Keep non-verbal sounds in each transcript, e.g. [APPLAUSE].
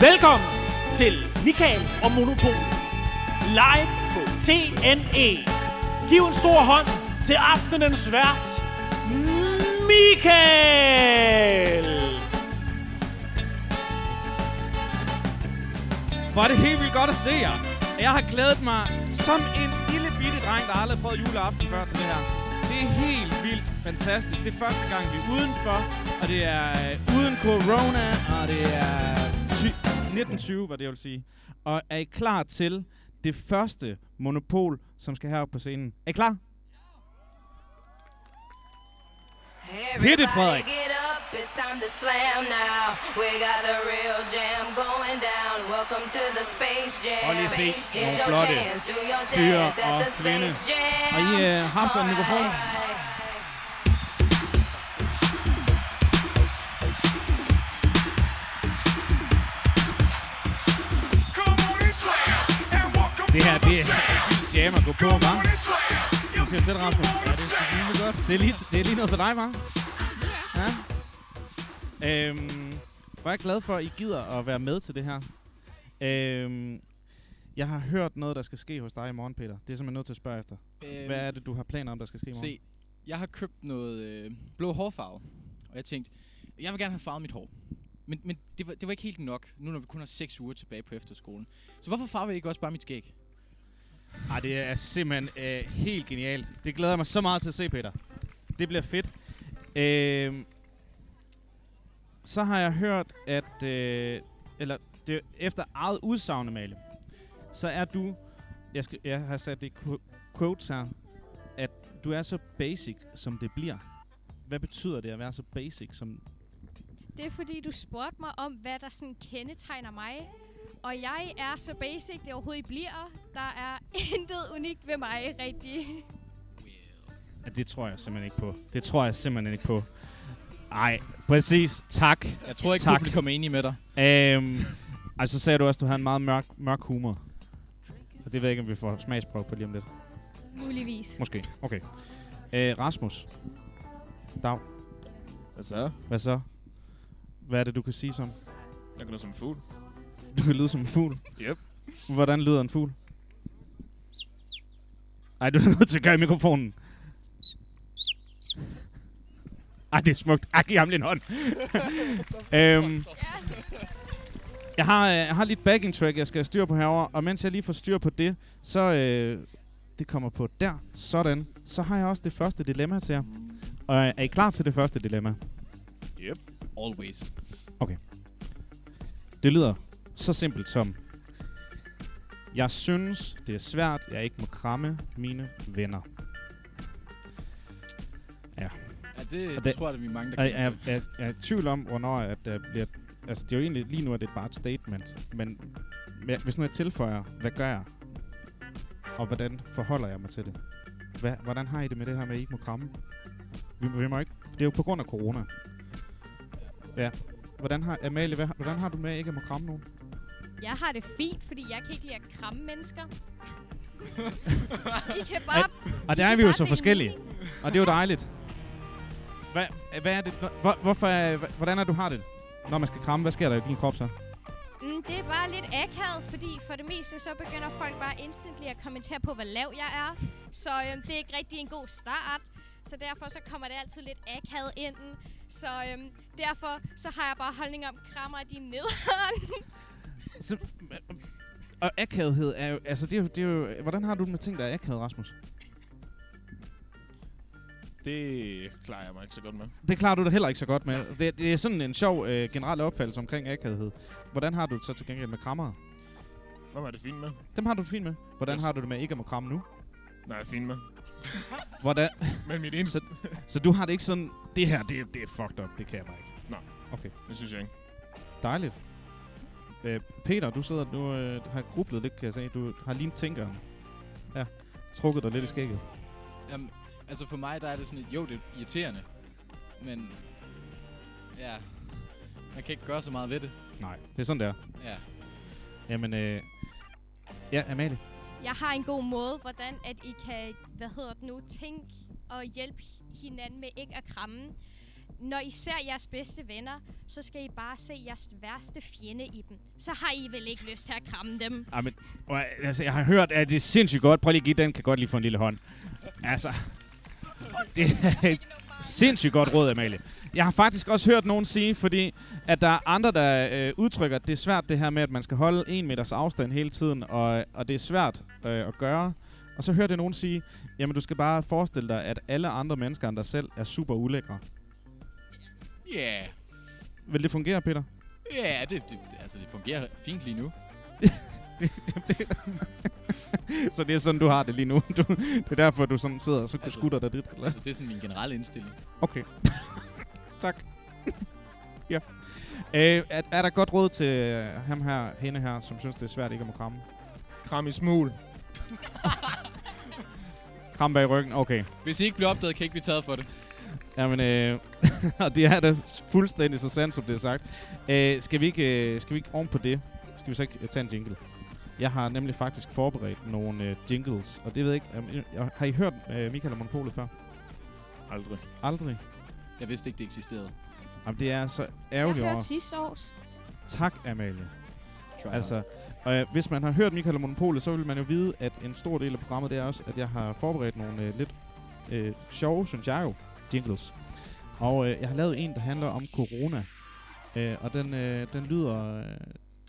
Velkommen til Michael og Monopol. Live på TNE. Giv en stor hånd til aftenens vært, Michael! Hvor er det helt vildt godt at se jer. Jeg har glædet mig som en lille bitte dreng, der aldrig har prøvet juleaften før til det her. Det er helt vildt fantastisk. Det er første gang, vi er udenfor, og det er øh, uden corona, og det er 1920, hvad det jeg vil sige. Og er I klar til det første monopol, som skal herop på scenen? Er I klar? Hit it, Frederik. Get up, it's time to slam now. We got the real jam going down. Welcome to the Space Jam. Prøv lige se nogle flotte fyre og kvinde. Og I øh, har sådan en mikrofon. Det her, det er jam at gå på, hva'? Du siger selv, Rasmus. Ja, det er rimelig godt. Det er lige, det er lige noget for dig, hva'? Ja. Øhm, er jeg glad for, at I gider at være med til det her. Øhm, jeg har hørt noget, der skal ske hos dig i morgen, Peter. Det er simpelthen nødt til at spørge efter. Øhm, Hvad er det, du har planer om, der skal ske i morgen? Se, jeg har købt noget øh, blå hårfarve, og jeg tænkte, jeg vil gerne have farvet mit hår. Men, men det, var, det var ikke helt nok, nu når vi kun har 6 uger tilbage på efterskolen. Så hvorfor farver I ikke også bare mit skæg? Ej, det er simpelthen øh, helt genialt. Det glæder jeg mig så meget til at se, Peter. Det bliver fedt. Øh, så har jeg hørt, at... Øh, eller det, efter eget udsagn, Amalie, så er du... Jeg, skal, jeg har sat det quotes her. At du er så basic, som det bliver. Hvad betyder det at være så basic, som... Det er fordi, du spurgte mig om, hvad der sådan kendetegner mig. Og jeg er så basic, det overhovedet bliver. Der er [LAUGHS] intet unikt ved mig, rigtig. Ja, det tror jeg simpelthen ikke på. Det tror jeg simpelthen ikke på. Ej, præcis. Tak. Jeg tror ikke, Tak. publikum er enig med dig. Øhm, altså, så sagde du også, at du har en meget mørk, mørk humor. Og det ved jeg ikke, om vi får smagsprøve på lige om lidt. Muligvis. Måske. Okay. Øh, Rasmus. Dag. Hvad så? Hvad så? Hvad er det, du kan sige som? Jeg kan lyde som en fugl. Du kan lyde som en fugl. Yep. Hvordan lyder en fugl? Ej, du er nødt til at gøre i mikrofonen. Ej, det er smukt. Ej, giv ham lige en hånd. [LAUGHS] øhm, jeg, har, øh, jeg har lige et backing track, jeg skal have styr på herover, og mens jeg lige får styr på det, så øh, det kommer på der. Sådan. Så har jeg også det første dilemma til jer. Og er I klar til det første dilemma? Always. Det lyder så simpelt som, jeg synes, det er svært, jeg ikke må kramme mine venner. Ja, det, Og det, tror jeg, at vi er mange, der Jeg, kender jeg, jeg, jeg er i tvivl om, hvornår at der bliver... Altså, det er jo egentlig lige nu, at det er bare et statement. Men hvis nu jeg tilføjer, hvad gør jeg? Og hvordan forholder jeg mig til det? Hvad, hvordan har I det med det her med, at I ikke må kramme? Vi, vi må ikke... Det er jo på grund af corona. Ja. Hvordan har, Amalie, hvad, hvordan har du med, at ikke må kramme nogen? Jeg har det fint, fordi jeg kan ikke lide at kramme mennesker. [LAUGHS] I kan bare... Og I der er vi jo så forskellige. Og det er jo dejligt. Hvad, hvad er det? Hvor, hvorfor, hvordan er du har det? Når man skal kramme, hvad sker der i din krop så? Mm, det er bare lidt akavet, fordi for det meste så begynder folk bare instantly at kommentere på, hvor lav jeg er. Så øhm, det er ikke rigtig en god start. Så derfor så kommer det altid lidt akavet ind. Så øhm, derfor så har jeg bare holdning om, krammer de ned. [LAUGHS] Så, og akavethed er jo, altså det er jo, det er jo, hvordan har du det med ting, der er akavet, Rasmus? Det klarer jeg mig ikke så godt med. Det klarer du da heller ikke så godt med. Altså, Det, det er sådan en sjov øh, generel opfattelse omkring akavethed. Hvordan har du det så til gengæld med krammere? Hvad er det fint med? Dem har du det fint med. Hvordan Yes. har du det med ikke at må kramme nu? Nej, jeg er fint med. Hvordan? [LAUGHS] Men mit eneste... Så du har det ikke sådan, det her, det, det er fucked up, det kan jeg bare ikke. Nej. Okay, Det synes jeg ikke. dejligt. Øh, Peter, du sidder du øh, har grublet lidt, kan jeg se. Du har lige tænkeren. Ja, trukket dig lidt i skægget. Jamen, altså for mig, der er det sådan, et, jo, det er irriterende. Men, ja, man kan ikke gøre så meget ved det. Nej, det er sådan, der. Ja. Jamen, øh, ja, Amalie. Jeg har en god måde, hvordan at I kan, hvad hedder det nu, tænke og hjælpe hinanden med ikke at kramme. når I ser jeres bedste venner, så skal I bare se jeres værste fjende i dem. Så har I vel ikke lyst til at kramme dem. Ja, men, altså, jeg har hørt, at det er sindssygt godt. Prøv lige at give den, kan godt lige få en lille hånd. Altså, det er et sindssygt godt råd, Amalie. Jeg har faktisk også hørt nogen sige, fordi at der er andre, der øh, udtrykker, at det er svært det her med, at man skal holde en meters afstand hele tiden, og, og det er svært øh, at gøre. Og så hørte jeg nogen sige, jamen du skal bare forestille dig, at alle andre mennesker end dig selv er super ulækre. Ja. Yeah. Vil det fungere, Peter? Ja, det, det, altså, det fungerer fint lige nu. [LAUGHS] Så det er sådan, du har det lige nu. [LAUGHS] Du, det er derfor, du sådan sidder og så Altså- skutter dig dit. Eller? Altså, det er sådan min generelle indstilling. Okay. [LAUGHS] tak. ja. Øh, er, er der godt råd til øh, ham her, hende her, som synes, det er svært ikke at må kramme? Kram i smul. Kram bag ryggen? Okay. Hvis I ikke bliver opdaget, kan I ikke blive taget for det. Jamen, øh, [LAUGHS] og det er det fuldstændig så sandt, som det er sagt. Øh, skal, vi ikke, øh, skal vi ikke oven på det? Skal vi så ikke øh, tage en jingle? Jeg har nemlig faktisk forberedt nogle øh, jingles, og det ved jeg ikke. Øh, har I hørt øh, Michael og Monopolet før? Aldrig. Aldrig. Jeg vidste ikke, det eksisterede. Jamen, det er så Jeg ærgerligt hørte over. sidste års. Tak, Amalie. Try Altså, og øh, hvis man har hørt Michael og Monopolet, så vil man jo vide, at en stor del af programmet, det er også, at jeg har forberedt nogle øh, lidt øh, sjove, synes jeg jo, jingles. Og øh, jeg har lavet en, der handler om corona. Øh, og den, øh, den lyder... Øh,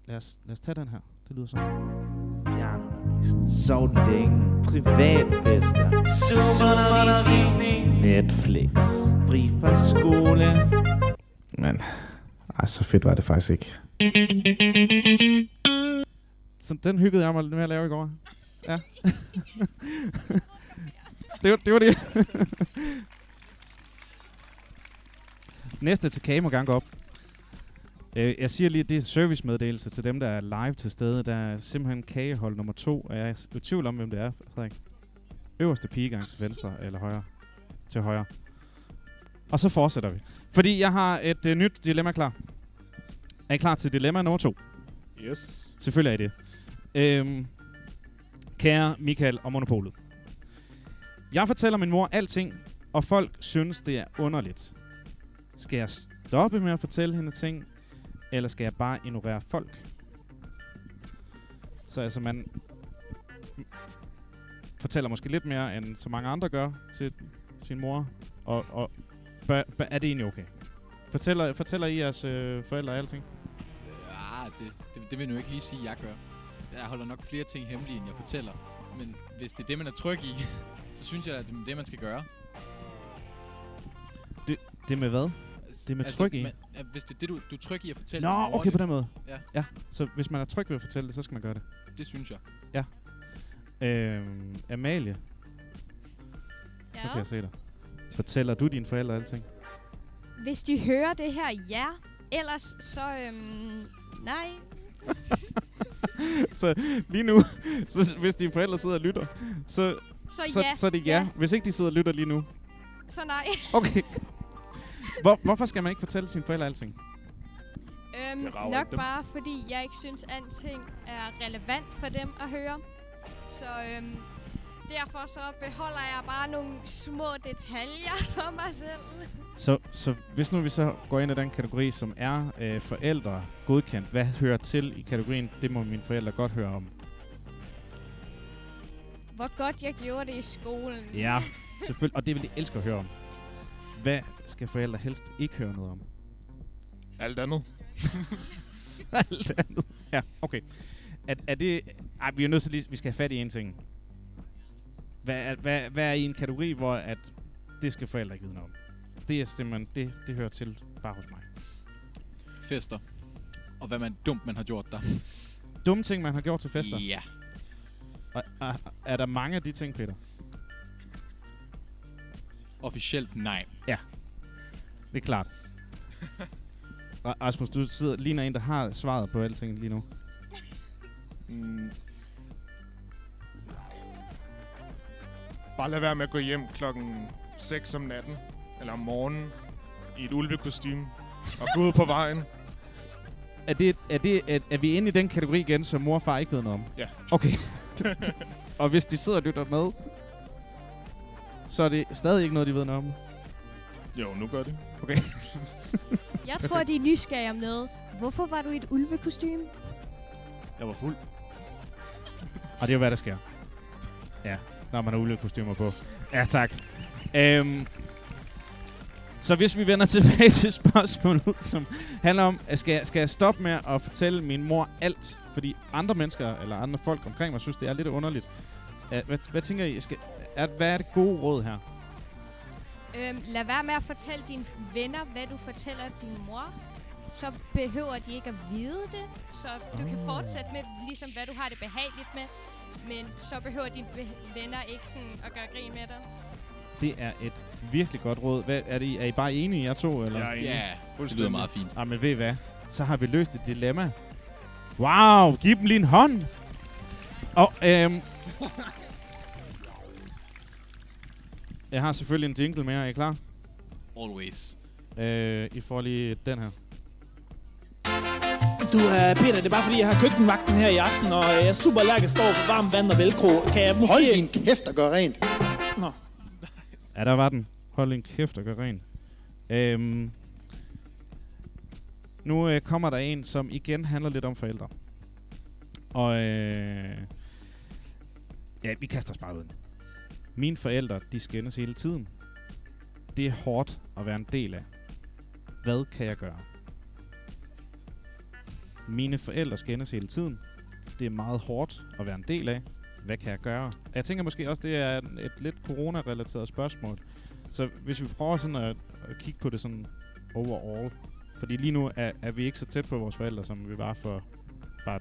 lad, os, lad os tage den her. Det lyder sådan. Fjernundervisning, sov længe, privatfester, Zoom-undervisning, Netflix, fri fra skole. Men, ej, så fedt var det faktisk ikke. Så den hyggede jeg mig lidt med at lave i går. Ja. [LAUGHS] det, var, det var det. [LAUGHS] Næste til kage må gerne gå op. Øh, jeg siger lige, at det er servicemeddelelse til dem, der er live til stede. Der er simpelthen kagehold nummer to, og jeg er i tvivl om, hvem det er, Frederik. Øverste pigegang til venstre eller højre? Til højre. Og så fortsætter vi. Fordi jeg har et øh, nyt dilemma klar. Er I klar til dilemma nummer to? Yes. Selvfølgelig er I det. Øhm, kære Michael og Monopolet. Jeg fortæller min mor alting, og folk synes, det er underligt. Skal jeg stoppe med at fortælle hende ting, eller skal jeg bare ignorere folk? Så altså, man fortæller måske lidt mere, end så mange andre gør til sin mor. Og, og bør, bør, er det egentlig okay? Fortæller, fortæller I jeres øh, forældre alting? Ja, det, det, det vil jeg nu ikke lige sige, jeg gør. Jeg holder nok flere ting hemmelige, end jeg fortæller. Men hvis det er det, man er tryg i, [LAUGHS] så synes jeg, at det er det, man skal gøre. Det med hvad? Altså, Det er med tryg i? Man, ja, hvis det er det, du, du er tryg i at fortælle Nå, okay det, på den måde. Ja. ja. Så hvis man er tryg ved at fortælle det, så skal man gøre det. det synes jeg. Øhm, Amalie, ja. Ja. nu kan jeg se dig. Fortæller du dine forældre alting? Hvis de hører det her, ja. Ellers så, øhm, nej. [LAUGHS] så lige nu, [LAUGHS] så hvis dine forældre sidder og lytter, så, Så, så, ja. så er det ja. ja. Hvis ikke de sidder og lytter lige nu. Så nej. [LAUGHS] Okay. Hvor, hvorfor skal man ikke fortælle sine forældre alting? Øhm, nok dem. bare fordi jeg ikke synes, alting er relevant for dem at høre. Så øhm, derfor så beholder jeg bare nogle små detaljer [LAUGHS] for mig selv. Så, så hvis nu vi så går ind i den kategori, som er øh, forældre godkendt, hvad hører til i kategorien, det må mine forældre godt høre om. Hvor godt jeg gjorde det i skolen. Ja, [LAUGHS] selvfølgelig. Og det vil de elske at høre om. Hvad skal forældre helst ikke høre noget om? Alt andet. [LAUGHS] Alt andet. Ja, okay. Er, er det... Ej, vi er nødt til lige... Vi skal have fat i en ting. Hvad hvad, hvad er i en kategori, hvor at det skal forældre ikke vide om? Det er simpelthen... Det, det hører til bare hos mig. Fester. Og hvad man dumt, man har gjort der. [LAUGHS] Dumme ting, man har gjort til fester. Ja. Og, er, er der mange af de ting, Peter? Officielt nej. Det er klart. [LAUGHS] Ra- Rasmus, du sidder ligner en, der har svaret på alting lige nu. Mm. Bare lad være med at gå hjem klokken 6 om natten, eller om morgenen, i et ulvekostyme, og gå ud på vejen. Er, det, er, det, er, er vi inde i den kategori igen, som mor og far ikke ved noget om? Ja. Okay. [LAUGHS] og hvis de sidder og lytter med, så er det stadig ikke noget, de ved noget om. Jo, nu gør det. Okay. [LAUGHS] Jeg tror, de er nysgerrige om noget. Hvorfor var du i et ulvekostyme? Jeg var fuld. Og det er jo, hvad der sker. Ja, når man har ulvekostymer på. Ja, tak. Øhm, så hvis vi vender [LAUGHS] tilbage til spørgsmålet, som handler om, at skal, jeg- skal jeg stoppe med at fortælle min mor alt? Fordi andre mennesker, eller andre folk omkring mig, synes, det er lidt underligt. Hvad, hvad tænker I? Skal, er, hvad er det gode råd her? Øhm, lad være med at fortælle dine venner, hvad du fortæller din mor. Så behøver de ikke at vide det. Så du kan fortsætte med, ligesom hvad du har det behageligt med. Men så behøver dine venner ikke sådan at gøre grin med dig. Det er et virkelig godt råd. Hvad, er, det, er I bare enige, jer to? Eller? Jeg er. Ja, det lyder meget fint. Ah, men ved I hvad? Så har vi løst et dilemma. Wow, giv dem lige en hånd. Og, øhm... [LAUGHS] jeg har selvfølgelig en jingle mere. Er I klar? Always. Øh, I får lige den her. Du, uh, Peter, det er bare fordi, jeg har køkkenvagten her i aften, og jeg er super allergisk over for varmt vand og velcro. Kan jeg måske... Hold din kæft og gør rent. Nå. Ja, der var den. Hold en kæft og gør ren. Øhm, nu øh, kommer der en, som igen handler lidt om forældre. Og øh, ja, vi kaster os bare ud. Mine forældre, de skændes hele tiden. Det er hårdt at være en del af. Hvad kan jeg gøre? Mine forældre skændes hele tiden. Det er meget hårdt at være en del af. Hvad kan jeg gøre? Jeg tænker måske også, det er et lidt corona-relateret spørgsmål. Så hvis vi prøver sådan at, at kigge på det sådan overall. Fordi lige nu er, er vi ikke så tæt på vores forældre, som vi var for bare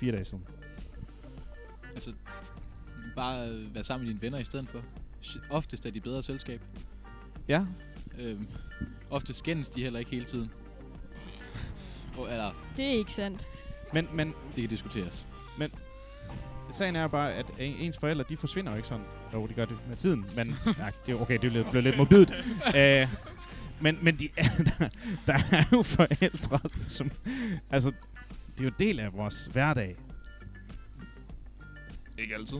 fire dage siden. Altså, bare øh, være sammen med dine venner i stedet for. Oftest er de bedre selskab. Ja, Øhm, ofte skændes de heller ikke hele tiden. Eller, Det er ikke sandt. men, men det kan diskuteres. sagen er bare, at en- ens forældre, de forsvinder jo ikke sådan. Jo, de gør det med tiden, men [LAUGHS] ja, det er okay, det blev, blev lidt morbidt. uh, men, men de, der, [LAUGHS] der er jo forældre, som... Altså, det er jo del af vores hverdag. Ikke altid.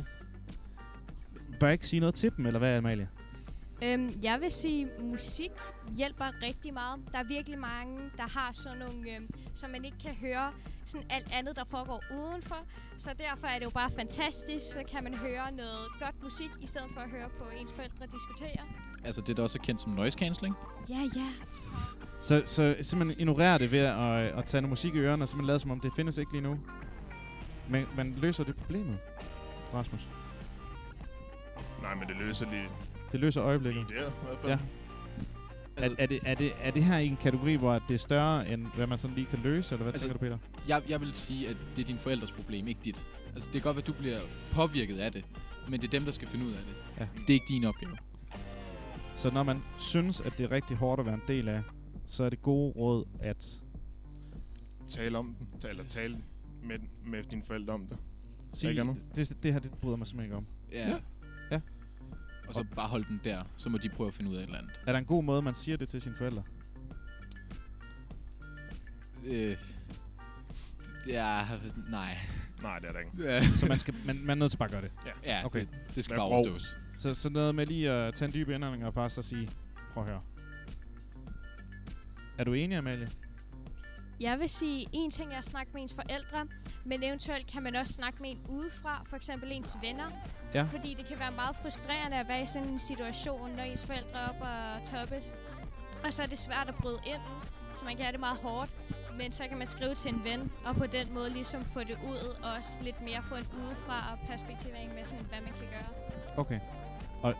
Bør jeg ikke sige noget til dem, eller hvad, Amalie? Øhm, jeg vil sige, musik hjælper rigtig meget. Der er virkelig mange, der har sådan nogle, øhm, som man ikke kan høre sådan alt andet, der foregår udenfor. Så derfor er det jo bare fantastisk. Så kan man høre noget godt musik, i stedet for at høre på ens forældre diskutere. Altså, det der også er kendt som noise cancelling. Ja, ja. Så, så simpelthen ignorere det ved at, at tage noget musik i ørerne, og simpelthen lade som om, det findes ikke lige nu. Men man løser det problemet, Rasmus. Nej, men det løser lige, Det løser lige øjeblikket. der, i hvert fald. Ja. Er, Altså, er, det, er, det, er det her i en kategori, hvor det er større, end hvad man sådan lige kan løse, eller hvad Altså- tænker du, Peter? jeg, jeg vil sige, at det er dine forældres problem, ikke dit. Altså, det kan godt være, at du bliver påvirket af det, men det er dem, der skal finde ud af det. Ja. Det er ikke din opgave. Så når man synes, at det er rigtig hårdt at være en del af, så er det gode råd, at Tale om den. Ta- Eller tale med, med dine forældre om det. sige, det, det her det bryder mig simpelthen ikke om. Ja. Ja. Og så bare holde den der, så må de prøve at finde ud af et eller andet. Er der en god måde, man siger det til sine forældre? Øh, ja, nej. Nej, det er der ikke. Ja, [LAUGHS] Så man, skal, man, man er nødt til bare at gøre det. ja Okay. okay. det, det skal Vær bare overstås. Så, så noget med lige at tage en dyb indånding og bare så sige, prøv at høre. Er du enig, Amalie? Jeg vil sige, en ting er at snakke med ens forældre, men eventuelt kan man også snakke med en udefra, for eksempel ens venner. Ja. Fordi det kan være meget frustrerende at være i sådan en situation, når ens forældre er op og toppes. Og så er det svært at bryde ind, så man kan have det meget hårdt. Men så kan man skrive til en ven, og på den måde ligesom få det ud, og også lidt mere få en udefra og perspektivering med, sådan, hvad man kan gøre. Okay. Og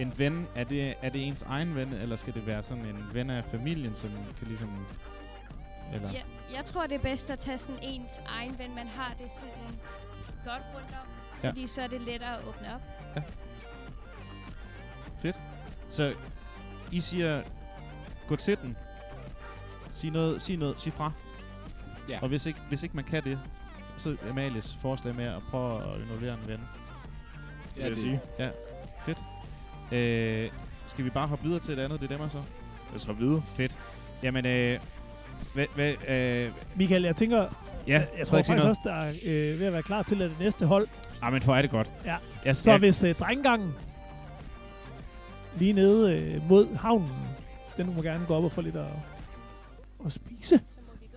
en ven, er det, er det ens egen ven, eller skal det være sådan en ven af familien, som kan ligesom... Eller? Ja, jeg tror, det er bedst at tage sådan ens egen ven, man har det sådan godt rundt om. Ja. Fordi så er det lettere at åbne op. Så I siger, gå til den. Sig noget, sig noget, sig fra. Ja. Og hvis ikke, hvis ikke man kan det, så er Amalies forslag med at prøve at involvere en ven. vil jeg sige. Fedt. Øh, skal vi bare hoppe videre til et andet dilemma så? Jeg så videre. Fedt. Jamen, øh, hvad, hvad, øh, Michael, jeg tænker, ja, jeg tror Frederik, sig faktisk også, der er øh, ved at være klar til at det næste hold. Ah, men hvor er det godt. Ja. Jeg, Så jeg, hvis øh, drengegangen lige nede øh, mod havnen, Den må gerne gå op og få lidt at, at spise.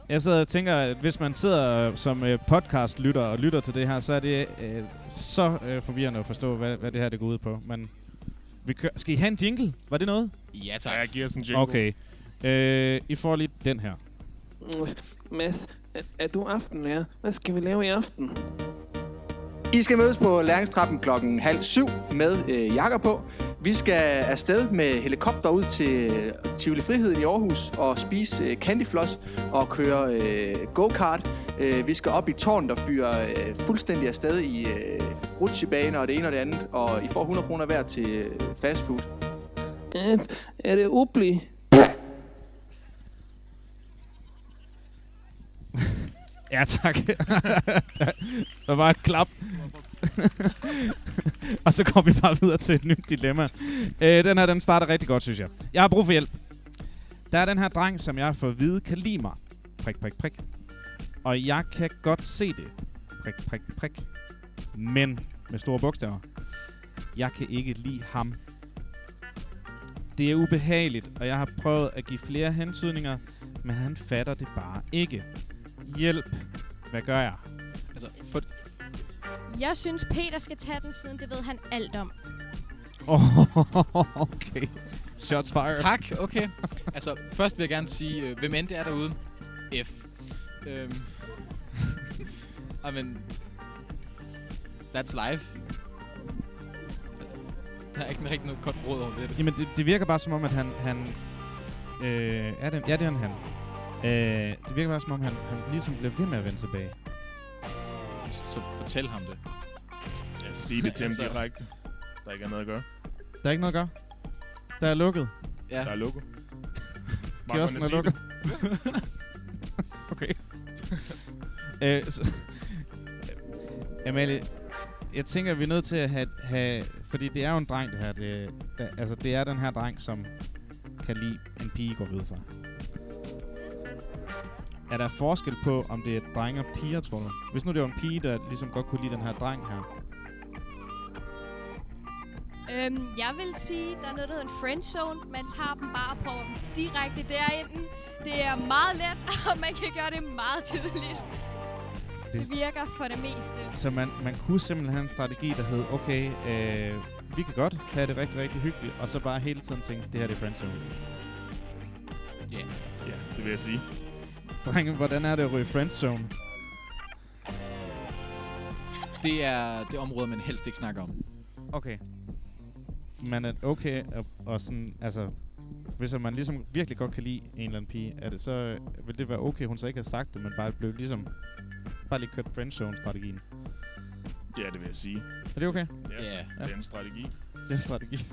Jeg sidder og tænker, at hvis man sidder som øh, podcast-lytter og lytter til det her, så er det øh, så øh, forvirrende at forstå, hvad, hvad det her det går ud på. Men vi kører, skal I have en jingle? Var det noget? Ja, tak. Ja, jeg giver os en jingle. Okay. Øh, I får lige den her. Mads, er, er du aftenlærer? Hvad skal vi lave i aften? I skal mødes på læringstrappen klokken halv syv med øh, jakker på. Vi skal afsted med helikopter ud til øh, Tivoli Friheden i Aarhus og spise øh, candyfloss og køre øh, go-kart. Øh, vi skal op i tårnet og fyre øh, fuldstændig afsted i øh, rutsjebaner og det ene og det andet. Og I får 100 kroner hver til øh, fast food. Er, er det Ubli? [LAUGHS] Ja, tak. [LAUGHS] der var et klap. [LAUGHS] og så går vi bare videre til et nyt dilemma. Øh, den her, den starter rigtig godt, synes jeg. Jeg har brug for hjælp. Der er den her dreng, som jeg har fået at vide, kan lide mig. Prik, prik, prik. Og jeg kan godt se det. Prik, prik, prik. Men med store bogstaver. Jeg kan ikke lide ham. Det er ubehageligt, og jeg har prøvet at give flere hentydninger, men han fatter det bare ikke. Hjælp. Hvad gør jeg? Altså, for, Jeg synes, Peter skal tage den, siden det ved han alt om. Oh, [LAUGHS] okay. Shots fired. tak, okay. altså, først vil jeg gerne sige, øh, hvem end det er derude. F. Øhm. [LAUGHS] I mean, that's life. Der er ikke rigtig noget godt råd over det. Jamen, det, det virker bare som om, at han... han øh, er det, ja, det er han. Øh, det virker bare som om, han, han ligesom bliver ved med at vende tilbage. Så fortæl ham det. Ja, sig det til ham Altså- direkte. Der ikke er noget at gøre. Der er ikke noget at gøre. Der er lukket. Ja. Der er lukket. [LAUGHS] Bare Kiosken at er lukket. [LAUGHS] okay. øh, så, Amalie, jeg tænker, vi er nødt til at have, have... Fordi det er jo en dreng, det her. Det, der, altså, det er den her dreng, som kan lide en pige, går vi ud fra. Er der forskel på, om det er drenge og piger, tror du? Hvis nu det var en pige, der ligesom godt kunne lide den her dreng her. Øhm, jeg vil sige, der er noget, der hedder en friendzone. Man tager dem bare og prøver dem direkte derinde. Det er meget let, [LAUGHS] og man kan gøre det meget tydeligt. Det Det- virker for det meste. Så man, man kunne simpelthen have en strategi, der hed, okay, øh, vi kan godt have det rigtig, rigtig hyggeligt, og så bare hele tiden tænke, det her det er friendzone. Ja. Yeah. Ja, det vil jeg sige. Drenge, hvordan er det at ryge friendzone? Det er det område, man helst ikke snakker om. Okay. Men er okay, og, og sådan, altså, hvis man ligesom virkelig godt kan lide en eller anden pige, er det så, vil det være okay, hun så ikke har sagt det, men bare blev ligesom, bare lige kørt friendzone-strategien. Ja, det vil jeg sige. Er det okay? Ja, Ja. det er en strategi. Det er en strategi.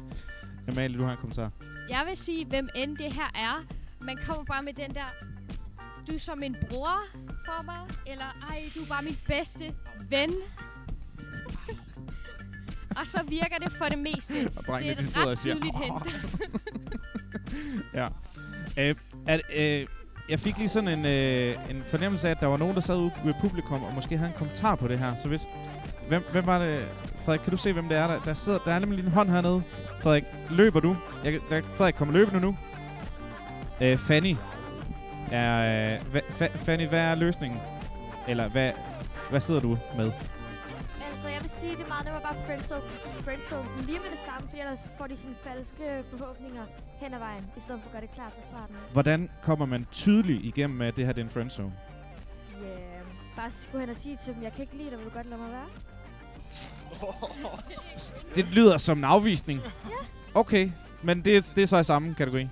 Amalie, du har en kommentar. Jeg vil sige, hvem end det her er. Man kommer bare med den der, du er som en bror for mig, eller ej, du er bare min bedste ven. og så virker det for det meste. Og Det drengene, er de et og ret siger, tydeligt hint. [LAUGHS] ja. Øh, at, øh, jeg fik lige sådan en, øh, en fornemmelse af, at der var nogen, der sad ude ved publikum, og måske havde en kommentar på det her. Så hvis... Hvem, hvem var det? Frederik, kan du se, hvem det er? Der, der, sidder, der er nemlig en hånd hernede. Frederik, løber du? Jeg, der, Frederik, kommer løbende nu. Øh, Fanny. Er, øh, hva, fa, Fanny, hvad er løsningen? Eller hvad, hvad sidder du med? Altså, jeg vil sige, det er meget nemmere bare friendzone, friendzone lige med det samme, for ellers får de sådan falske forhåbninger hen ad vejen, i stedet for at gøre det klart fra starten. Hvordan kommer man tydeligt igennem med, at det her det er en friendzone? Ja, yeah. bare gå hen og sige til dem, jeg kan ikke lide dig, vil du godt lade mig være? Det lyder som en afvisning. Okay, men det, det er så i samme kategori.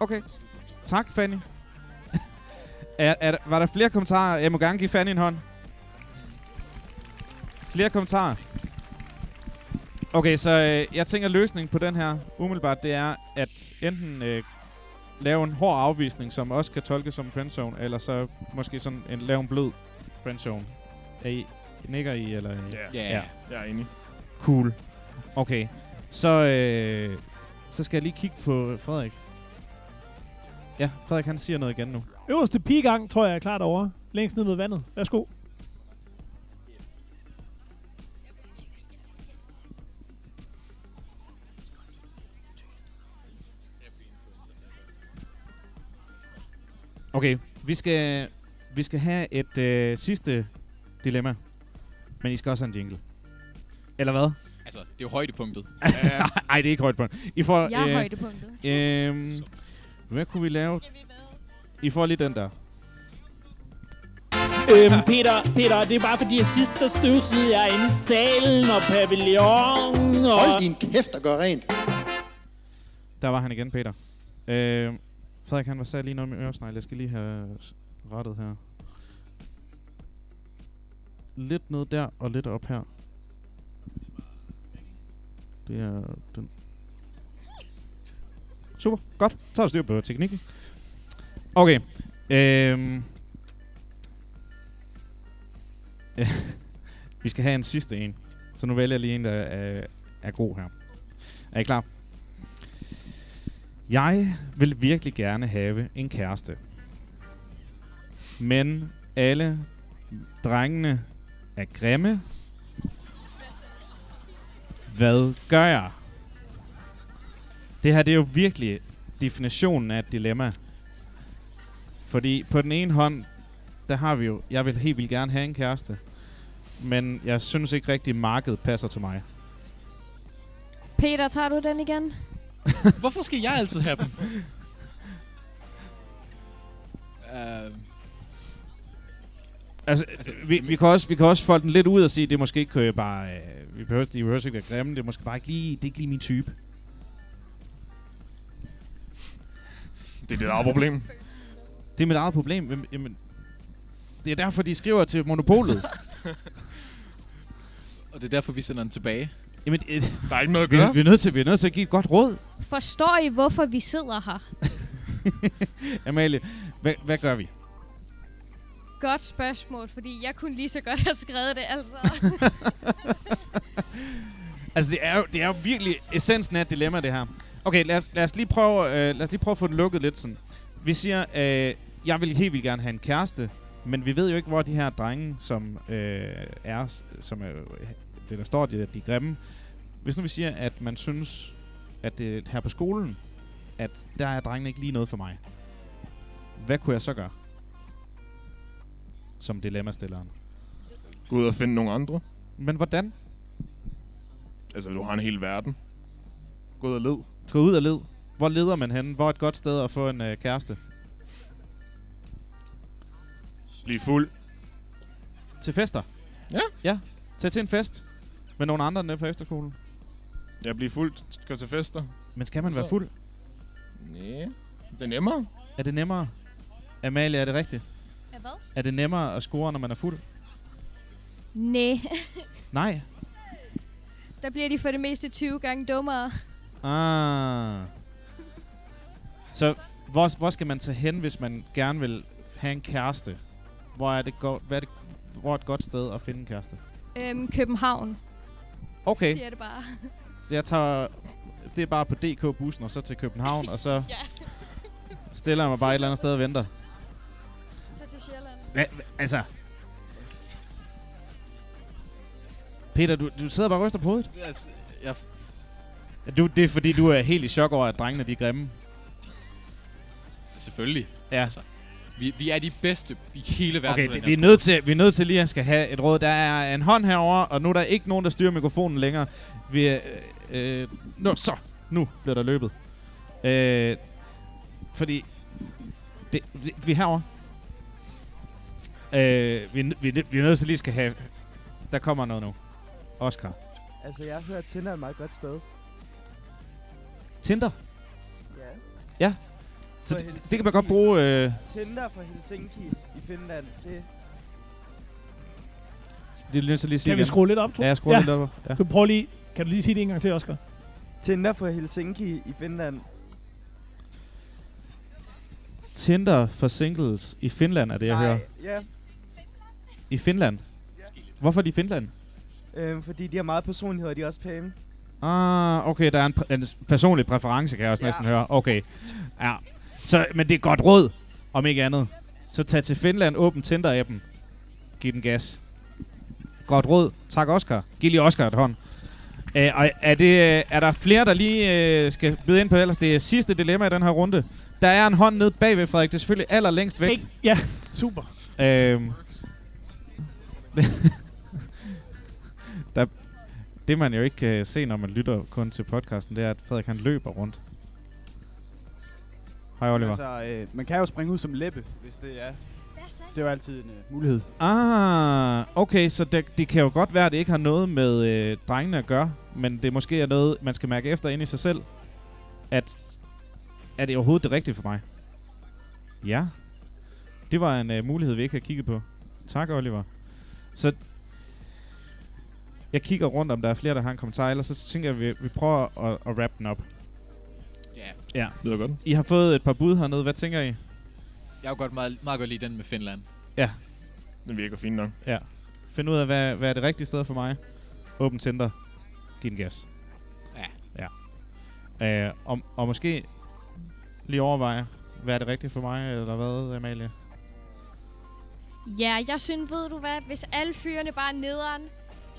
Okay. Tak, Fanny. er, er, der- var der flere kommentarer? Jeg må gerne give Fanny en hånd. Flere kommentarer. Okay, så øh, jeg tænker løsningen på den her umiddelbart, det er at enten øh, lave en hård afvisning, som også kan tolkes som friendzone, eller så måske sådan en, lave en blød friendzone. Er I, nikker I, eller? Ja, Ja. Ja. jeg er enig. Cool. Okay. Så, øh, så skal jeg lige kigge på Frederik. Ja, Frederik han siger noget igen nu. Øverste pigang, tror jeg, er klart over. Længst ned mod vandet. Værsgo. Okay, vi skal, vi skal have et øh, sidste dilemma. Men I skal også have en jingle. Eller hvad? Altså, det er jo højdepunktet. [LAUGHS] Nej, det er ikke højdepunktet. I får, jeg er øh, højdepunktet. Øh, hvad kunne vi lave? I får lige den der. Øhm, Peter, Peter, det er bare fordi, at sidst der støvsede jeg inde i salen og pavillon og... Hold din kæft og gør rent. Der var han igen, Peter. Øh, Frederik, han var sagde lige noget med øresnegl. Jeg skal lige have rettet her. Lidt ned der, og lidt op her. Det er den. Super, godt. Så er du styr på teknikken. Okay. Øhm. [LAUGHS] Vi skal have en sidste en. Så nu vælger jeg lige en, der er, er god her. Er I klar? Jeg vil virkelig gerne have en kæreste. Men alle drengene er grimme. Hvad gør jeg? Det her det er jo virkelig definitionen af et dilemma. Fordi på den ene hånd, der har vi jo, jeg vil helt vildt gerne have en kæreste. Men jeg synes ikke rigtig, markedet passer til mig. Peter, tager du den igen? [LAUGHS] Hvorfor skal jeg altid have dem? uh, Altså, altså vi, vi, kan også, vi kan også folde den lidt ud og sige, det er måske ikke øh, bare... Øh, vi behøver, de behøver ikke være grimme, det er måske bare ikke lige, det er ikke lige min type. Det er dit eget problem. Det er mit eget problem. Jamen, Jamen, det er derfor, de skriver til monopolet. [LAUGHS] og det er derfor, vi sender den tilbage. Jamen, et, Der er ikke noget at vi, gøre. vi, er nødt til, vi er nødt til at give et godt råd. Forstår I, hvorfor vi sidder her? [LAUGHS] Amalie, hvad, hvad gør vi? Godt spørgsmål, fordi jeg kunne lige så godt have skrevet det, altså. [LAUGHS] Altså, det er jo, det er jo virkelig essensen af et dilemma, det her. Okay, lad os, lad os, lige, prøve, øh, lad os lige prøve at få det lukket lidt sådan. Vi siger, øh, jeg vil helt vildt gerne have en kæreste, men vi ved jo ikke, hvor de her drenge, som øh, er, som er, det der står, de, de er grimme. Hvis nu vi siger, at man synes, at det her på skolen, at der er drengene ikke lige noget for mig. Hvad kunne jeg så gøre? Som dilemmastilleren. Gå ud og finde nogle andre. Men hvordan? Altså, du har en hel verden. Gå ud og led. Gå ud og led. Hvor leder man hen? Hvor er et godt sted at få en øh, kæreste? Bliv fuld. Til fester? Ja. Ja. Tag til en fest. Med nogle andre nede på efterskolen. Jeg bliver fuld. Gå til fester. Men skal man Og være så- fuld? Nej. Det er nemmere. Er det nemmere? Amalie, er det rigtigt? Ja, hvad? Er det nemmere at score, når man er fuld? Nej. Nej. Der bliver de for det meste 20 gange dummere. Ah. Så hvor, hvor skal man tage hen, hvis man gerne vil have en kæreste? Hvor er det, go- hvad er det, hvor er et godt sted at finde en kæreste? Øhm, København. Okay. Siger det bare. Så jeg tager... Det er bare på DK-bussen, og så til København, og så [LAUGHS] ja. stiller jeg mig bare et eller andet sted og venter. Så til Sjælland. Hva, hva, altså... Peter, du, du sidder bare og ryster på hovedet. Altså, jeg, Ja, Du, det er fordi, du er helt i chok over, at drengene de er grimme. selvfølgelig. Ja. Altså, vi, vi er de bedste i hele verden. Okay, det, vi, er nødt til, vi er nødt til lige at skal have et råd. Der er en hånd herover, og nu er der ikke nogen, der styrer mikrofonen længere. Vi er, øh, øh, nu, så, nu bliver der løbet. Øh, fordi, det, vi, vi er herovre. Øh, vi, er vi, er vi er nødt til lige skal have, der kommer noget nu. Oscar. Altså, jeg har hørt, at Tinder er et meget godt sted. Tinder? Ja. Ja. Så det, det kan man godt bruge... Øh, Tinder fra Helsinki i Finland, det... det er nødt til lige at sige Kan vi skrue lidt op, tror Ja, jeg skruer lidt op. Ja. Du prøver lige, kan du lige sige det en gang til, Oscar? Tinder fra Helsinki i Finland. Tinder for singles i Finland, er det, jeg Nej, hører. ja. I Finland? Hvorfor er de i Finland? Øhm, fordi de har meget personlighed, og de er også pæne. Ah, okay, der er en, præ- en personlig præference, kan jeg også Ja. næsten høre. Okay, ja. Så, men det er godt råd, om ikke andet. Så tag til Finland, åbn Tinder-appen. Giv den gas. Godt råd. Tak, Oscar. Giv lige Oscar et hånd. Uh, og er, det, øh, er der flere, der lige uh, skal byde ind på ellers? Det er sidste dilemma i den her runde. Der er en hånd nede bagved, Frederik. Det er selvfølgelig allerlængst væk. Okay, ja, super. Øhm, [LAUGHS] det man jo ikke kan se, når man lytter kun til podcasten, det er, at Frederik han løber rundt. Hej Oliver. Altså, øh, man kan jo springe ud som læppe, hvis det er. Det er jo altid en øh, mulighed. Ah, okay, så det, det kan jo godt være, at det ikke har noget med øh, drengene at gøre, men det måske er noget, man skal mærke efter ind i sig selv, at er det overhovedet det rigtige for mig? Ja. Det var en øh, mulighed, vi ikke har kigget på. Tak, Oliver. Så jeg kigger rundt, om der er flere, der har en kommentar, ellers så tænker jeg, at vi, vi prøver at, at wrap den op. Ja. Ja. Lyder godt. I har fået et par bud hernede. Hvad tænker I? Jeg har godt meget, meget godt lide den med Finland. Ja. Den virker fint nok. Ja. Find ud af, hvad, hvad er det rigtige sted for mig. Åbn Tinder. Giv den gas. Ja. Ja. Øh, og, og måske lige overveje, hvad er det rigtige for mig, eller hvad, Amalie? Ja, jeg synes, ved du hvad, hvis alle fyrene bare er nederen,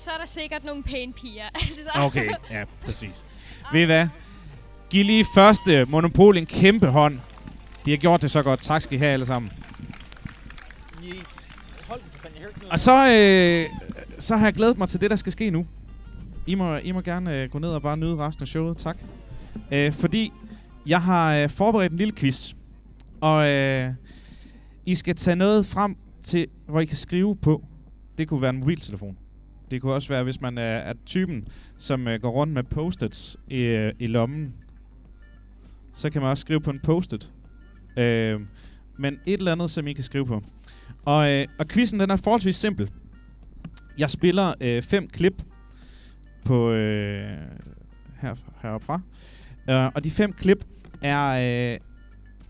så er der sikkert nogle pæne piger. [LAUGHS] altså, Okay, ja, præcis. Ved I hvad? Giv lige første Monopol en kæmpe hånd. De har gjort det så godt. Tak skal I have alle sammen. Og så, øh, så har jeg glædet mig til det, der skal ske nu. I må, I må gerne øh, gå ned og bare nyde resten af showet. Tak. Øh, fordi jeg har øh, forberedt en lille quiz. Og øh, I skal tage noget frem til, hvor I kan skrive på. Det kunne være en mobiltelefon. Det kunne også være, hvis man er, er typen, som øh, går rundt med post-its i, øh, i lommen. Så kan man også skrive på en post-it. Øh, men et eller andet, som I kan skrive på. Og, øh, og quizzen, den er forholdsvis simpel. Jeg spiller øh, fem klip på øh, her, heroppe fra. Øh, og de fem klip er, øh,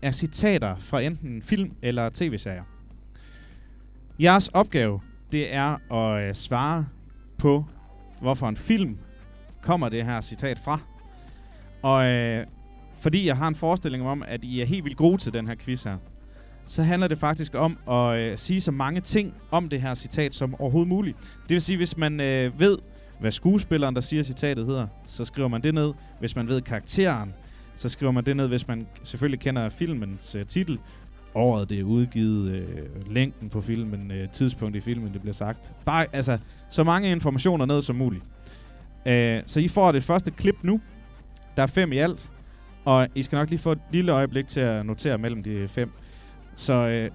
er citater fra enten film eller tv-serier. Jeres opgave, det er at øh, svare på, hvorfor en film kommer det her citat fra. Og øh, fordi jeg har en forestilling om, at I er helt vildt gode til den her quiz her, så handler det faktisk om at øh, sige så mange ting om det her citat som overhovedet muligt. Det vil sige, hvis man øh, ved, hvad skuespilleren, der siger citatet hedder, så skriver man det ned. Hvis man ved karakteren, så skriver man det ned, hvis man selvfølgelig kender filmens øh, titel. Året det er udgivet, øh, længden på filmen, øh, tidspunkt i filmen, det bliver sagt. Bare, altså, så mange informationer ned som muligt. Øh, så I får det første klip nu. Der er fem i alt. Og I skal nok lige få et lille øjeblik til at notere mellem de fem. Så øh,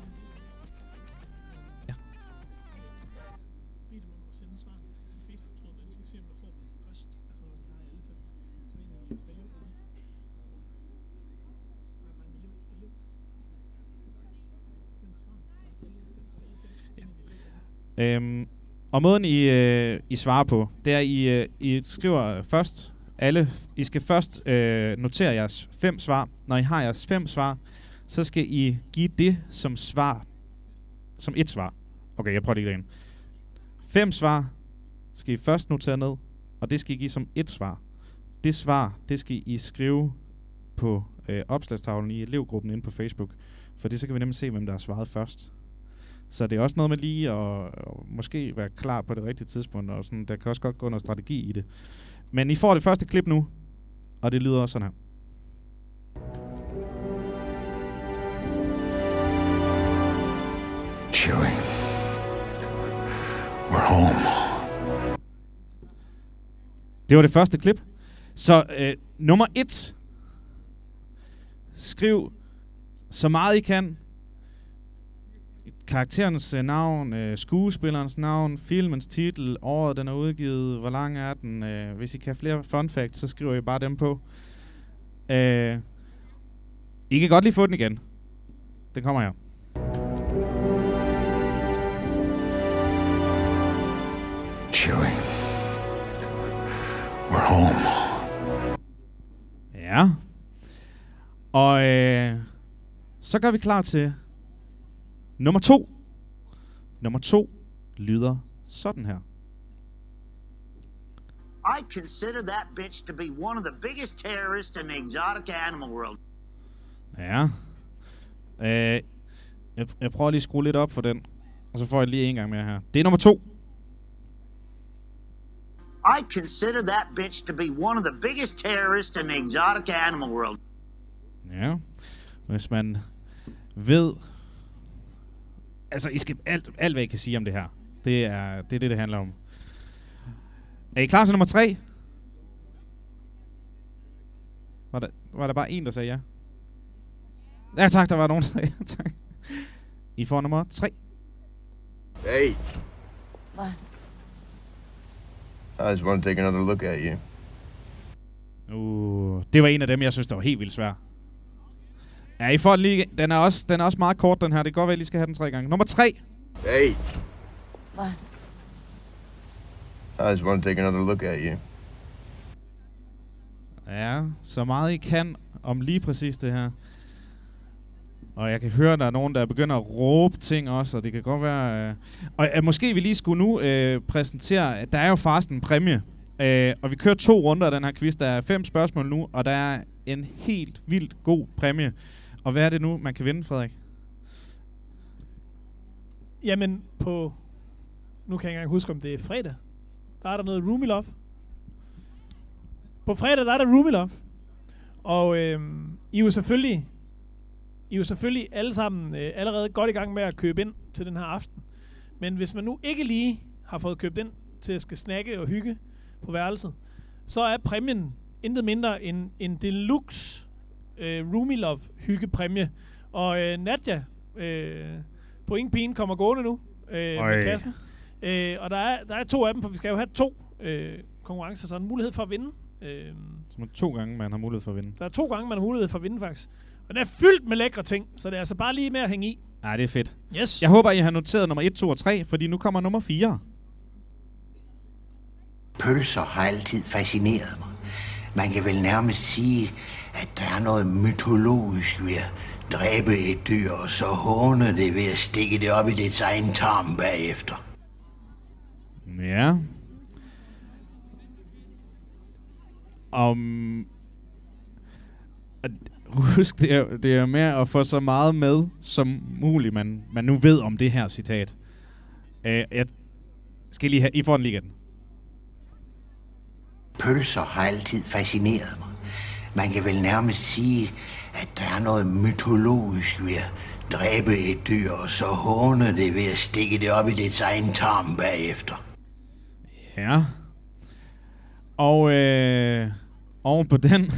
Øhm, og måden I, øh, I svarer på, det er, I, øh, I skriver først alle. I skal først øh, notere jeres fem svar. Når I har jeres fem svar, så skal I give det som svar. Som et svar. Okay, jeg prøver det igen. Fem svar skal I først notere ned, og det skal I give som et svar. Det svar, det skal I skrive på øh, opslagstavlen i elevgruppen inde på Facebook. For det så kan vi nemlig se, hvem der har svaret først. Så det er også noget med lige at, at måske være klar på det rigtige tidspunkt, og sådan, der kan også godt gå noget strategi i det. Men I får det første klip nu, og det lyder sådan her. Chewie. We're home. Det var det første klip. Så øh, nummer et. Skriv så meget I kan. Karakterens øh, navn, øh, skuespillerens navn, filmens titel, året den er udgivet, hvor lang er den. Øh, hvis I kan have flere fun facts, så skriver I bare dem på. Øh, I kan godt lige få den igen. Den kommer her. Chewie. We're home. Ja. Og øh, så gør vi klar til nummer to. Nummer to lyder sådan her. I consider that bitch to be one of the biggest terrorists in the exotic animal world. Ja. Øh, jeg, jeg prøver lige at skrue lidt op for den. Og så får jeg lige en gang mere her. Det er nummer to. I consider that bitch to be one of the biggest terrorists in the exotic animal world. Ja. Hvis man ved... Altså, I skal alt, alt, hvad I kan sige om det her. Det er det, er det, det handler om. Er I klar til nummer tre? Var der, var der bare en, der sagde ja? Ja tak, der var nogen, der sagde ja. Tak. I får nummer tre. Hey, What? I just want to take another look at you. Uh, det var en af dem, jeg synes, der var helt vildt svær. Ja, I får den lige... Den er, også, den er også meget kort, den her. Det kan godt være, at I lige skal have den tre gange. Nummer tre. Hey, What? I just want to take another look at you. Ja, så meget I kan om lige præcis det her. Og jeg kan høre, at der er nogen, der begynder at råbe ting også, og det kan godt være... Øh, og øh, måske vi lige skulle nu øh, præsentere... at Der er jo faktisk en præmie. Øh, og vi kører to runder af den her quiz. Der er fem spørgsmål nu, og der er en helt vildt god præmie. Og hvad er det nu, man kan vinde, Frederik? Jamen, på... Nu kan jeg ikke engang huske, om det er fredag. Der er der noget Roomy Love. På fredag, der er der Roomy Love. Og øhm, I er jo selvfølgelig... I er jo selvfølgelig alle sammen øh, allerede godt i gang med at købe ind til den her aften. Men hvis man nu ikke lige har fået købt ind til at skal snakke og hygge på værelset, så er præmien intet mindre end en deluxe øh, Roomy Love hyggepræmie. Og øh, Nadja, øh, pointpigen kommer gående nu øh, Øj. med kassen. Øh, og der er, der er to af dem, for vi skal jo have to øh, konkurrencer, så der er en mulighed for at vinde. Øh, Som er to gange, man har mulighed for at vinde. der er to gange, man har mulighed for at vinde, faktisk. Og den er fyldt med lækre ting, så det er altså bare lige med at hænge i. Ja, det er fedt. Yes. Jeg håber, I har noteret nummer 1, 2 og 3, fordi nu kommer nummer 4. Pølser har altid fascineret mig. Man kan vel nærmest sige, at der er noget mytologisk ved at dræbe et dyr, og så håne det ved at stikke det op i dets egen tarm bagefter. Ja. Om... Husk, det er, det er med at få så meget med som muligt, man, man nu ved om det her citat. Uh, jeg skal lige have... I får den lige igen. Pølser har altid fascineret mig. Man kan vel nærmest sige, at der er noget mytologisk ved at dræbe et dyr, og så håne det ved at stikke det op i dets egen tarm bagefter. Ja. Og øh, oven på den,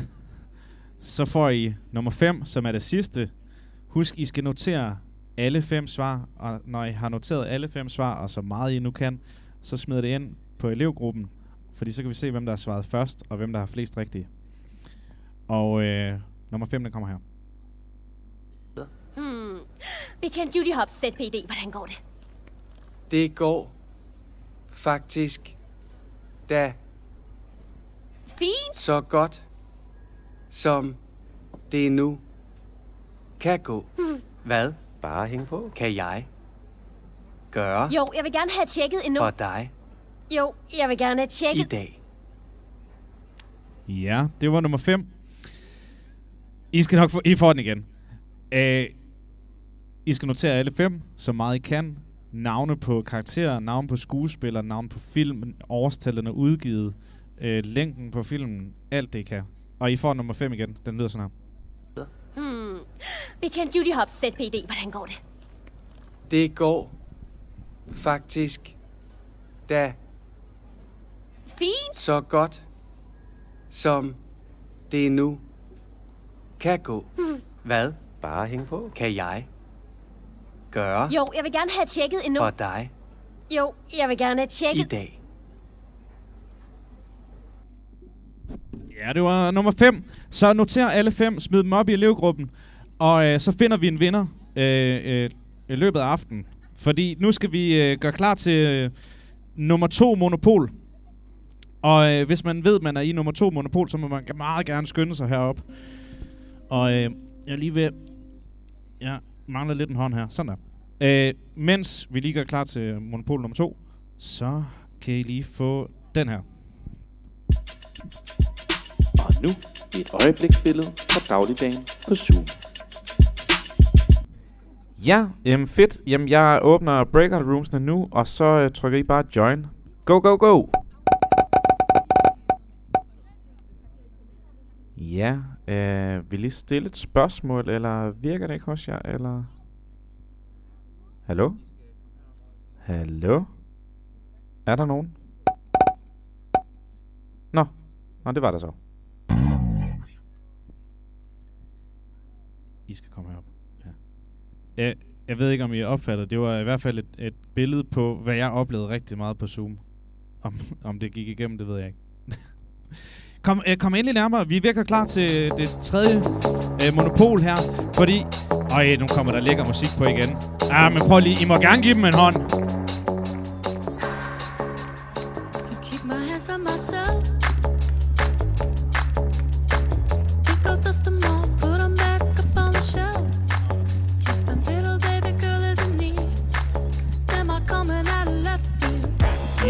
så får I nummer 5, som er det sidste. Husk, I skal notere alle fem svar, og når I har noteret alle fem svar, og så meget I nu kan, så smider det ind på elevgruppen, fordi så kan vi se, hvem der har svaret først, og hvem der har flest rigtige. Og øh, nummer 5, den kommer her. Hmm. Betjent Judy Hobbs, ZPD. Hvordan går det? Det går faktisk da Fint. så godt, som det nu kan gå. Hmm. Hvad? Bare hæng på. Kan jeg gøre Jo, jeg vil gerne have tjekket endnu. for dig Jo, jeg vil gerne have i tjekket. dag? Ja, det var nummer 5. I skal nok få, I får den igen. Øh, I skal notere alle fem, så meget I kan. Navne på karakterer, navne på skuespillere, navne på film, årstallene udgivet, øh, længden på filmen, alt det I kan. Og I får nummer 5 igen. Den lyder sådan her. Hmm. Betjent Judy Hobbs, ZPD. Hvordan går det? Det går faktisk da Fint. så godt, som det nu kan gå. Hmm. Hvad? Bare hæng på. Kan jeg gøre Jo, jeg vil gerne have tjekket endnu. for dig Jo, jeg vil gerne have i tjekket. dag? Ja, det var nummer 5. Så noter alle fem, smid dem op i elevgruppen, og øh, så finder vi en vinder øh, øh, i løbet af aftenen. Fordi nu skal vi øh, gøre klar til øh, nummer 2 monopol. Og øh, hvis man ved, at man er i nummer 2 monopol, så må man meget gerne skynde sig herop. Og øh, jeg er lige ved... Jeg mangler lidt en hånd her. Sådan der. Øh, mens vi lige gør klar til monopol nummer 2, så kan I lige få den her. Og nu et øjebliksbillede fra dagligdagen på Zoom. Ja, jamen fedt. Jamen jeg åbner breakout roomsene nu, og så øh, trykker I bare join. Go, go, go! Ja, Øh, vil I stille et spørgsmål, eller virker det ikke hos jer, eller... Hallo? Hallo? Er der nogen? Nå, Nå det var der så. I skal komme herop. Ja. Jeg, jeg ved ikke, om I opfatter det. var i hvert fald et, et billede på, hvad jeg oplevede rigtig meget på Zoom. Om, om det gik igennem, det ved jeg ikke. [LAUGHS] kom, øh, kom endelig nærmere. Vi er virkelig klar til det tredje øh, monopol her. Fordi... Øj, nu kommer der lækker musik på igen. Ah, men prøv lige. I må gerne give dem en hånd.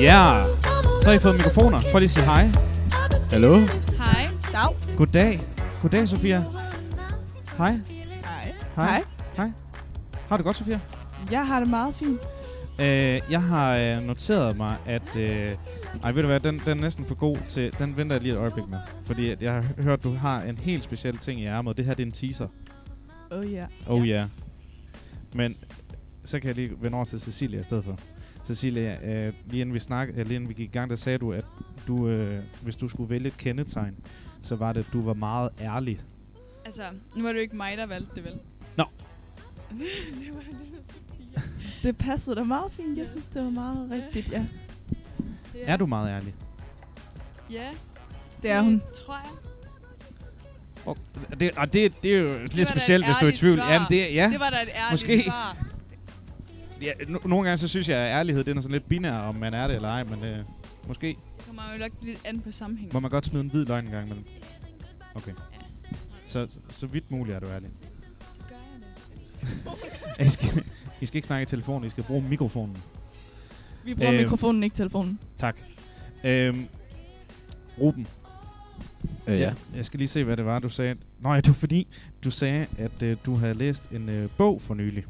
Ja, så har I fået mikrofoner. Prøv lige at sige hej. Hallo? Hej. Dag. Goddag. Goddag, Sofia. Hej. Hej. Hej. Hej. Har du godt, Sofia? Jeg har det meget fint. Øh, jeg har øh, noteret mig, at... Øh, ej, ved du hvad, den, den er næsten for god til... Den venter jeg lige et øjeblik med. Fordi at jeg har hørt, du har en helt speciel ting i ærmet. Det her, det er en teaser. Oh ja. Oh ja. Yeah. Men så kan jeg lige vende over til Cecilia i stedet for. Cecilia, øh, lige inden vi snak, øh, lige inden vi gik i gang, der sagde du, at du, øh, hvis du skulle vælge et kendetegn, så var det, at du var meget ærlig. Altså, nu var det jo ikke mig, der valgte det, vel? Nå. [LAUGHS] det, var lidt det passede da meget fint. Jeg synes, det var meget rigtigt, ja. Er du meget ærlig? Ja, det er hun. tror jeg. Og det, og det, det er jo lidt specielt, hvis du er i tvivl. svar. Jamen, det, ja, Det var da et ærligt måske. svar. Ja, no- nogle gange så synes jeg, at ærlighed den er sådan lidt binær, om man er det eller ej, men øh, måske Det kommer jo nok lidt an på sammenhængen. må man godt smide en hvid løgn en gang imellem. Okay. Så, så, så vidt muligt er du ærlig. I, [LAUGHS] skal, I skal ikke snakke i telefonen, I skal bruge mikrofonen. Vi bruger Øhm, mikrofonen, ikke telefonen. Tak. Øhm, Ruben. Øh, ja. Jeg, jeg skal lige se, hvad det var, du sagde. Nå ja, det var fordi, du sagde, at øh, du havde læst en øh, bog for nylig.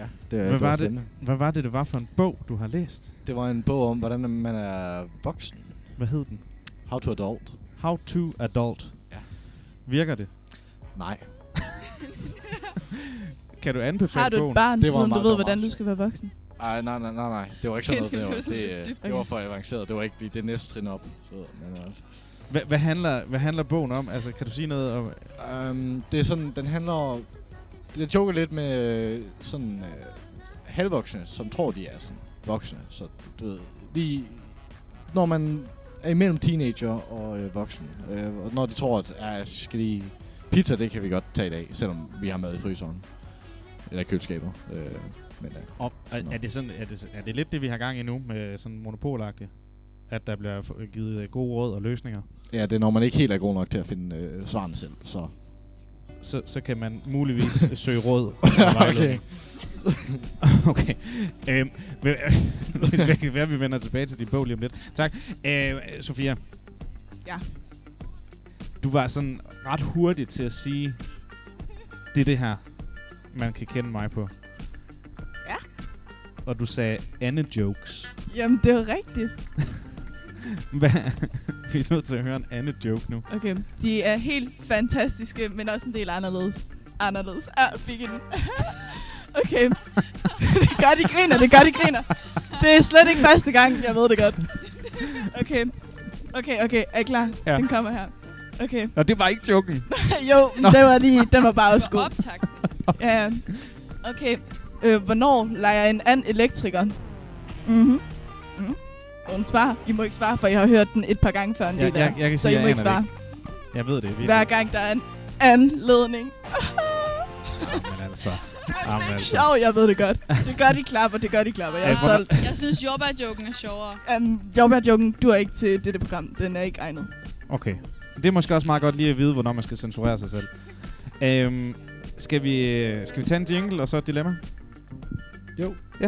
Ja, det hvad det var var det. Hvad var det, det var for en bog, du har læst? Det var en bog om, hvordan man er voksen. Hvad hed den? How to adult. How to adult. Ja. Virker det? Nej. [LAUGHS] Kan du anbefale Har du et bogen? barn, Det var siden du ved, hvordan du skal være voksen? Ej, nej, nej, nej, nej. Det var ikke sådan noget. [LAUGHS] Det var det, det var for avanceret. Det var ikke lige det næste trin op. Så, men altså. Hvad, hvad, handler, hvad handler bogen om? Altså, kan du sige noget om... Um, det er sådan, den handler... Jeg joker lidt med øh, sådan øh, halvvoksne, som tror, de er sådan voksne. Så du ved, lige når man er imellem teenager og øh, voksen, øh, og når de tror, at ja, skal lige pizza, det kan vi godt tage i dag, selvom vi har mad i fryseren. Eller i køleskabet. Øh, men, øh, Om, er, er, det sådan, er, det, er det lidt det, vi har gang i nu med sådan monopolagtigt? At der bliver givet gode råd og løsninger? ja, det er når man ikke helt er god nok til at finde øh, svarene selv, så... Så, så kan man muligvis [LAUGHS] søge råd. [LAUGHS] Okay. [LAUGHS] okay. Øhm, hvad, det kan være, vi vender tilbage til din bog lige om lidt. Tak. Øh, Sofia. Ja. Du var sådan ret hurtig til at sige, det er det her, man kan kende mig på. Ja. Og du sagde Anne jokes. Jamen, det er rigtigt. [LAUGHS] Hvad? vi er nødt til at høre en Anne joke nu. Okay, de er helt fantastiske, men også en del anderledes. Anderledes. Ah, fik I den. [LAUGHS] okay. det gør de griner, det gør de griner. Det er slet ikke første gang, jeg ved det godt. Okay. Okay, okay, er I klar? Ja. Den kommer her. Okay. Nå, det var ikke joken. [LAUGHS] jo, Nå. den var lige, den var bare også god. Optakten. Ja, ja. Okay. Øh, hvornår leger en and elektriker? Mhm. Mm Hun svarer. I må ikke svare, for jeg har hørt den et par gange før en Jeg, del jeg, jeg kan Så sige, I jeg må ikke det svare. ikke. Jeg ved det. Hver gang der er en anledning. Men altså. Jamen, altså. [LAUGHS] Sjov, jeg ved det godt. Det gør de klapper, det gør de klapper. Jeg er Ja, stolt. Jeg synes, jordbærjoken er sjovere. Um, Jordbærjoken, du er ikke til dette program. Den er ikke egnet. Okay. Det er måske også meget godt lige at vide, hvornår man skal censurere sig selv. Øhm, skal, vi, øh, skal vi tage en jingle og så et dilemma? Jo. Ja.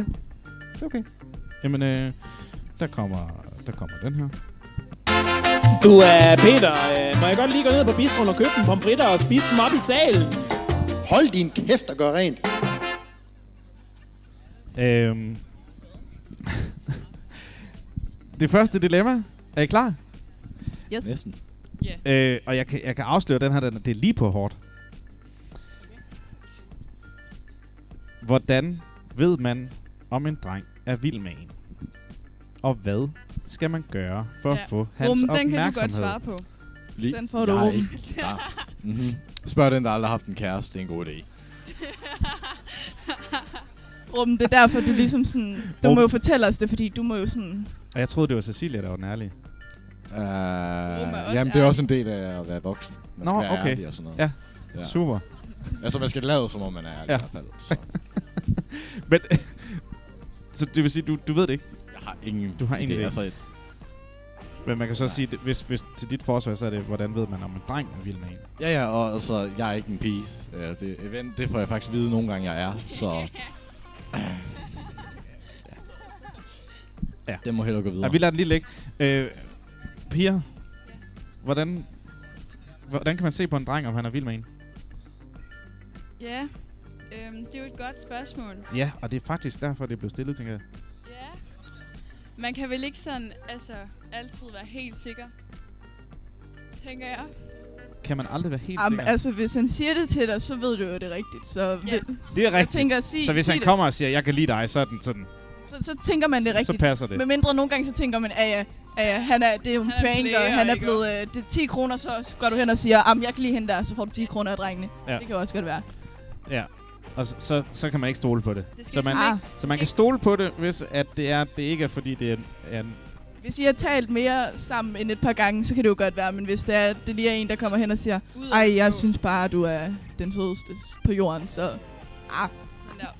Det er okay. Jamen, øh, der, kommer, der kommer den her. Du er Peter. Øh, må jeg godt lige gå ned på bistroen og købe en pomfritter og spise dem op i salen? Hold din kæft og gør rent. Øhm, [LAUGHS] det første dilemma. Er I klar? Yes. Næsten. Ja. Øh, og jeg kan, jeg kan afsløre, den her, den, det er lige på hårdt. Hvordan ved man, om en dreng er vild med en? Og hvad skal man gøre for ja. at få hans den opmærksomhed? kan du godt svare på. Lige- Den får du, Jeg ikke- Ja. Mm-hmm. Spørg den, der aldrig har haft en kæreste. Det er en god idé. [LAUGHS] Ruben, det er derfor, du ligesom sådan... Du Ruben. må jo fortælle os det, fordi du må jo sådan... Og jeg troede, det var Cecilia, der var den ærlige. Uh, jamen, det er også en del af at være voksen. Man Nå, skal være okay. ærlig og sådan noget. Ja, super. Altså, man skal lade, som om man er ærlig Ja. i hvert fald. Så. [LAUGHS] Men, [LAUGHS] så det vil sige, du, du ved det ikke? Har ingen Du har ingen idé. Altså, Men man kan så sige, at hvis, hvis til dit forsvar, så er det, hvordan ved man, om en dreng er vild med en? Ja, ja, og altså, jeg er ikke en pige. Øh, det, event, det får jeg faktisk vide nogle gange, jeg er. Så [LAUGHS] Ja. det må hellere gå videre. Ja, vi lader den lige ligge. Øh, Pia, hvordan, hvordan kan man se på en dreng, om han er vild med en? Ja, øhm, det er jo et godt spørgsmål. Ja, og det er faktisk derfor, det blev stillet, tænker jeg. Man kan vel ikke sådan, altså, altid være helt sikker, tænker jeg. Kan man aldrig være helt Jamen, sikker? altså, hvis han siger det til dig, så ved du jo, det er rigtigt. Så, Ja. vi- Det er jeg rigtigt. Tænker, sig, så hvis sig han det. kommer og siger, jeg kan lide dig, så er den sådan... Så, så tænker man det Så rigtigt. passer det. Med mindre nogle gange, så tænker man, at ja, ja, ja, han er, det er jo en Han er prank, player, og han er blevet øh, det er 10 kroner, så går du hen og siger, at jeg kan lide hende der, så får du 10 kroner af drengene. Ja. Det kan jo også godt være. Ja. Og så, så, så kan man ikke stole på det. Det så man, ikke- så man kan stole på det, hvis at det, er, det ikke er, fordi det er en, er en Hvis I har talt mere sammen end et par gange, så kan det jo godt være. Men hvis det er, det lige er en, der kommer hen og siger, ej, jeg synes bare, du er den sødeste på jorden, så ah,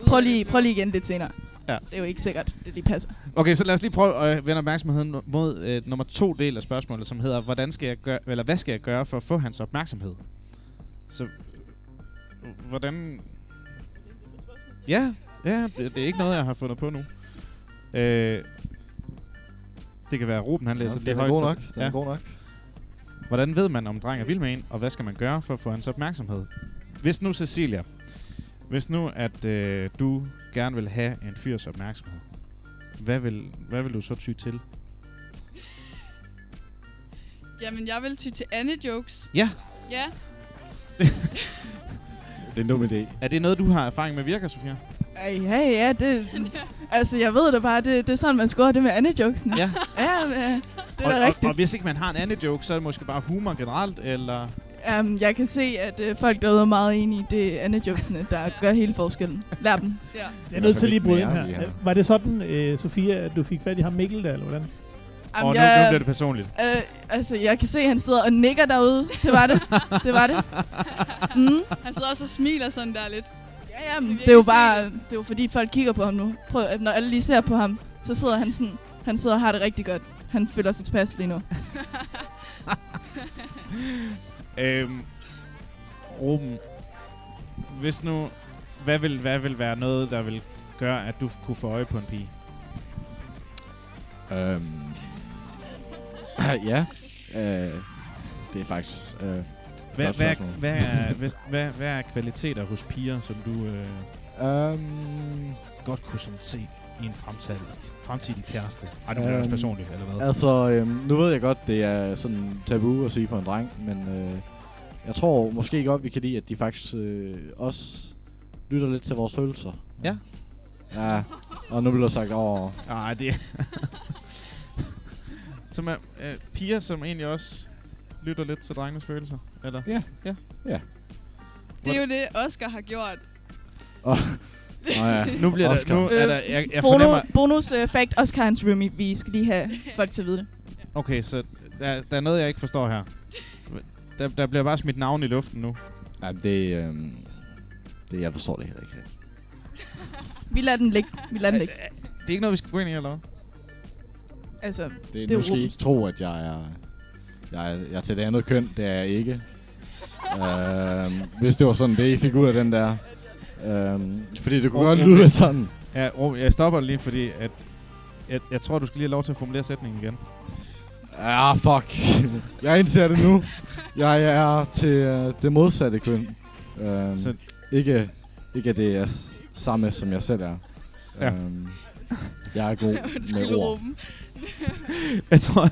prøv, lige, prøv lige igen lidt senere. Ja. Det er jo ikke sikkert, det lige passer. Okay, så lad os lige prøve at vende opmærksomheden mod øh, nummer to del af spørgsmålet, som hedder, hvordan skal jeg gøre, eller hvad skal jeg gøre for at få hans opmærksomhed? Så, øh, hvordan... Ja, ja, det, det er ikke noget, jeg har fundet på nu. Øh, det kan være, at Ruben han læser Ja, det den er højt. god så- nok, den er god nok. Hvordan ved man, om en dreng er vild med en, og hvad skal man gøre for at få hans opmærksomhed? Hvis nu, Cecilia, hvis nu, at øh, du gerne vil have en fyrs opmærksomhed, hvad vil, hvad vil du så ty til? Jamen, jeg vil ty til Anne-jokes. Ja. Ja. [LAUGHS] Det er en dum idé. Er det noget, du har erfaring med virker, Sofia? Ej, ja, ja, det... altså, jeg ved det bare, det, det er sådan, man scorer det med Anne-jokesene. Ja. ja, det er og, da og, rigtigt. og, hvis ikke man har en anden joke, så er det måske bare humor generelt, eller... Um, jeg kan se, at øh, folk derude er meget enige. Det er Anne-jokesene, der gør hele forskellen. Lær dem. Ja. Jeg er nødt til lige at bryde ind her. her. Var det sådan, øh, Sofia, at du fik fat i ham Mikkel der, eller hvordan? Og nu, nu bliver det personligt. Øh, altså, jeg kan se, at han sidder og nikker derude. Det var det. [LAUGHS] det var det. Mm. Han sidder også og smiler sådan der lidt. Ja, ja, men det er jo bare, det er jo fordi folk kigger på ham nu. Prøv, at når alle lige ser på ham, så sidder han sådan, han sidder og har det rigtig godt. Han føler sig tilpas lige nu. [LAUGHS] øhm, Ruben, hvis nu... Hvad vil, hvad vil være noget, der vil gøre, at du kunne få øje på en pige? Øhm, ja, øh, det er faktisk... Øh, Hvad, hvad, hvad, er, hvad, hvad, hvad er kvaliteter hos piger, som du øh, Øhm, godt kunne sådan se i en fremtidig, fremtidig kæreste? Ej, det bliver også personligt, eller hvad? Altså, øhm, nu ved jeg godt, det er sådan tabu at sige for en dreng, men øh, jeg tror måske godt, vi kan lide, at de faktisk øh, også lytter lidt til vores følelser. Ja. Ja, og nu bliver der sagt, åh... Nej, det [LAUGHS] Som er øh, piger, som egentlig også lytter lidt til drengenes følelser, eller? Ja. Ja. Ja. Det er jo det, Oscar har gjort. Åh, oh, ja. Nu bliver der- Oscar. nu er der- jeg- jeg Bono, fornemmer- Bonus uh, fact, Oscar hans roomie. Vi skal lige have folk til at vide det. Okay, så der, der er noget, jeg ikke forstår her. Der, der bliver bare smidt navn i luften nu. Nej, det, øh, det, jeg forstår det heller ikke. Vi lader den ligge. Vi lader den ligge. Det er ikke noget, vi skal gå ind i, eller hvad? Altså, Det, det er nu skal I ikke tro, at jeg er, jeg er, jeg er til det andet køn. Det er jeg ikke. øhm, hvis det var sådan, det I fik ud af den der. Øhm, fordi det kunne godt lyde lidt sådan. Ja, Rum, jeg stopper lige, fordi at, jeg, jeg tror, du skal lige have lov til at formulere sætningen igen. Ah, fuck. jeg indser det nu. Jeg er til uh, det modsatte køn. Øhm, Så- ikke, ikke at det er samme, som jeg selv er. Ja. Øhm, jeg er god [LAUGHS] med ord. Ruben. [LAUGHS] jeg, tror,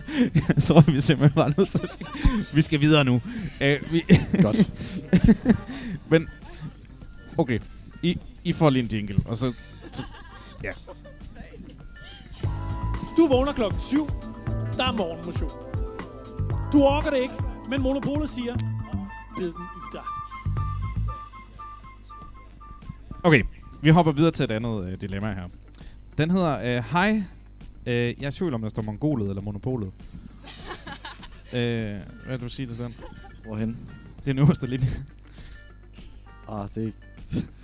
jeg tror, vi simpelthen var nødt til at sige, vi skal videre nu. Uh, vi [LAUGHS] Godt. [LAUGHS] Men, okay. I, I får lige en jingle, og så... så ja. Du vågner klokken 7. Der er morgenmotion. Du orker det ikke, men monopolet siger, bid den i dig. Okay, vi hopper videre til et andet øh, dilemma her. Den hedder, øh, hej, øh, jeg er i tvivl om, der står mongolet eller monopolet. [LAUGHS] øh, hvad vil du sige til den? Hvorhen? Det er den øverste linje. Ah, det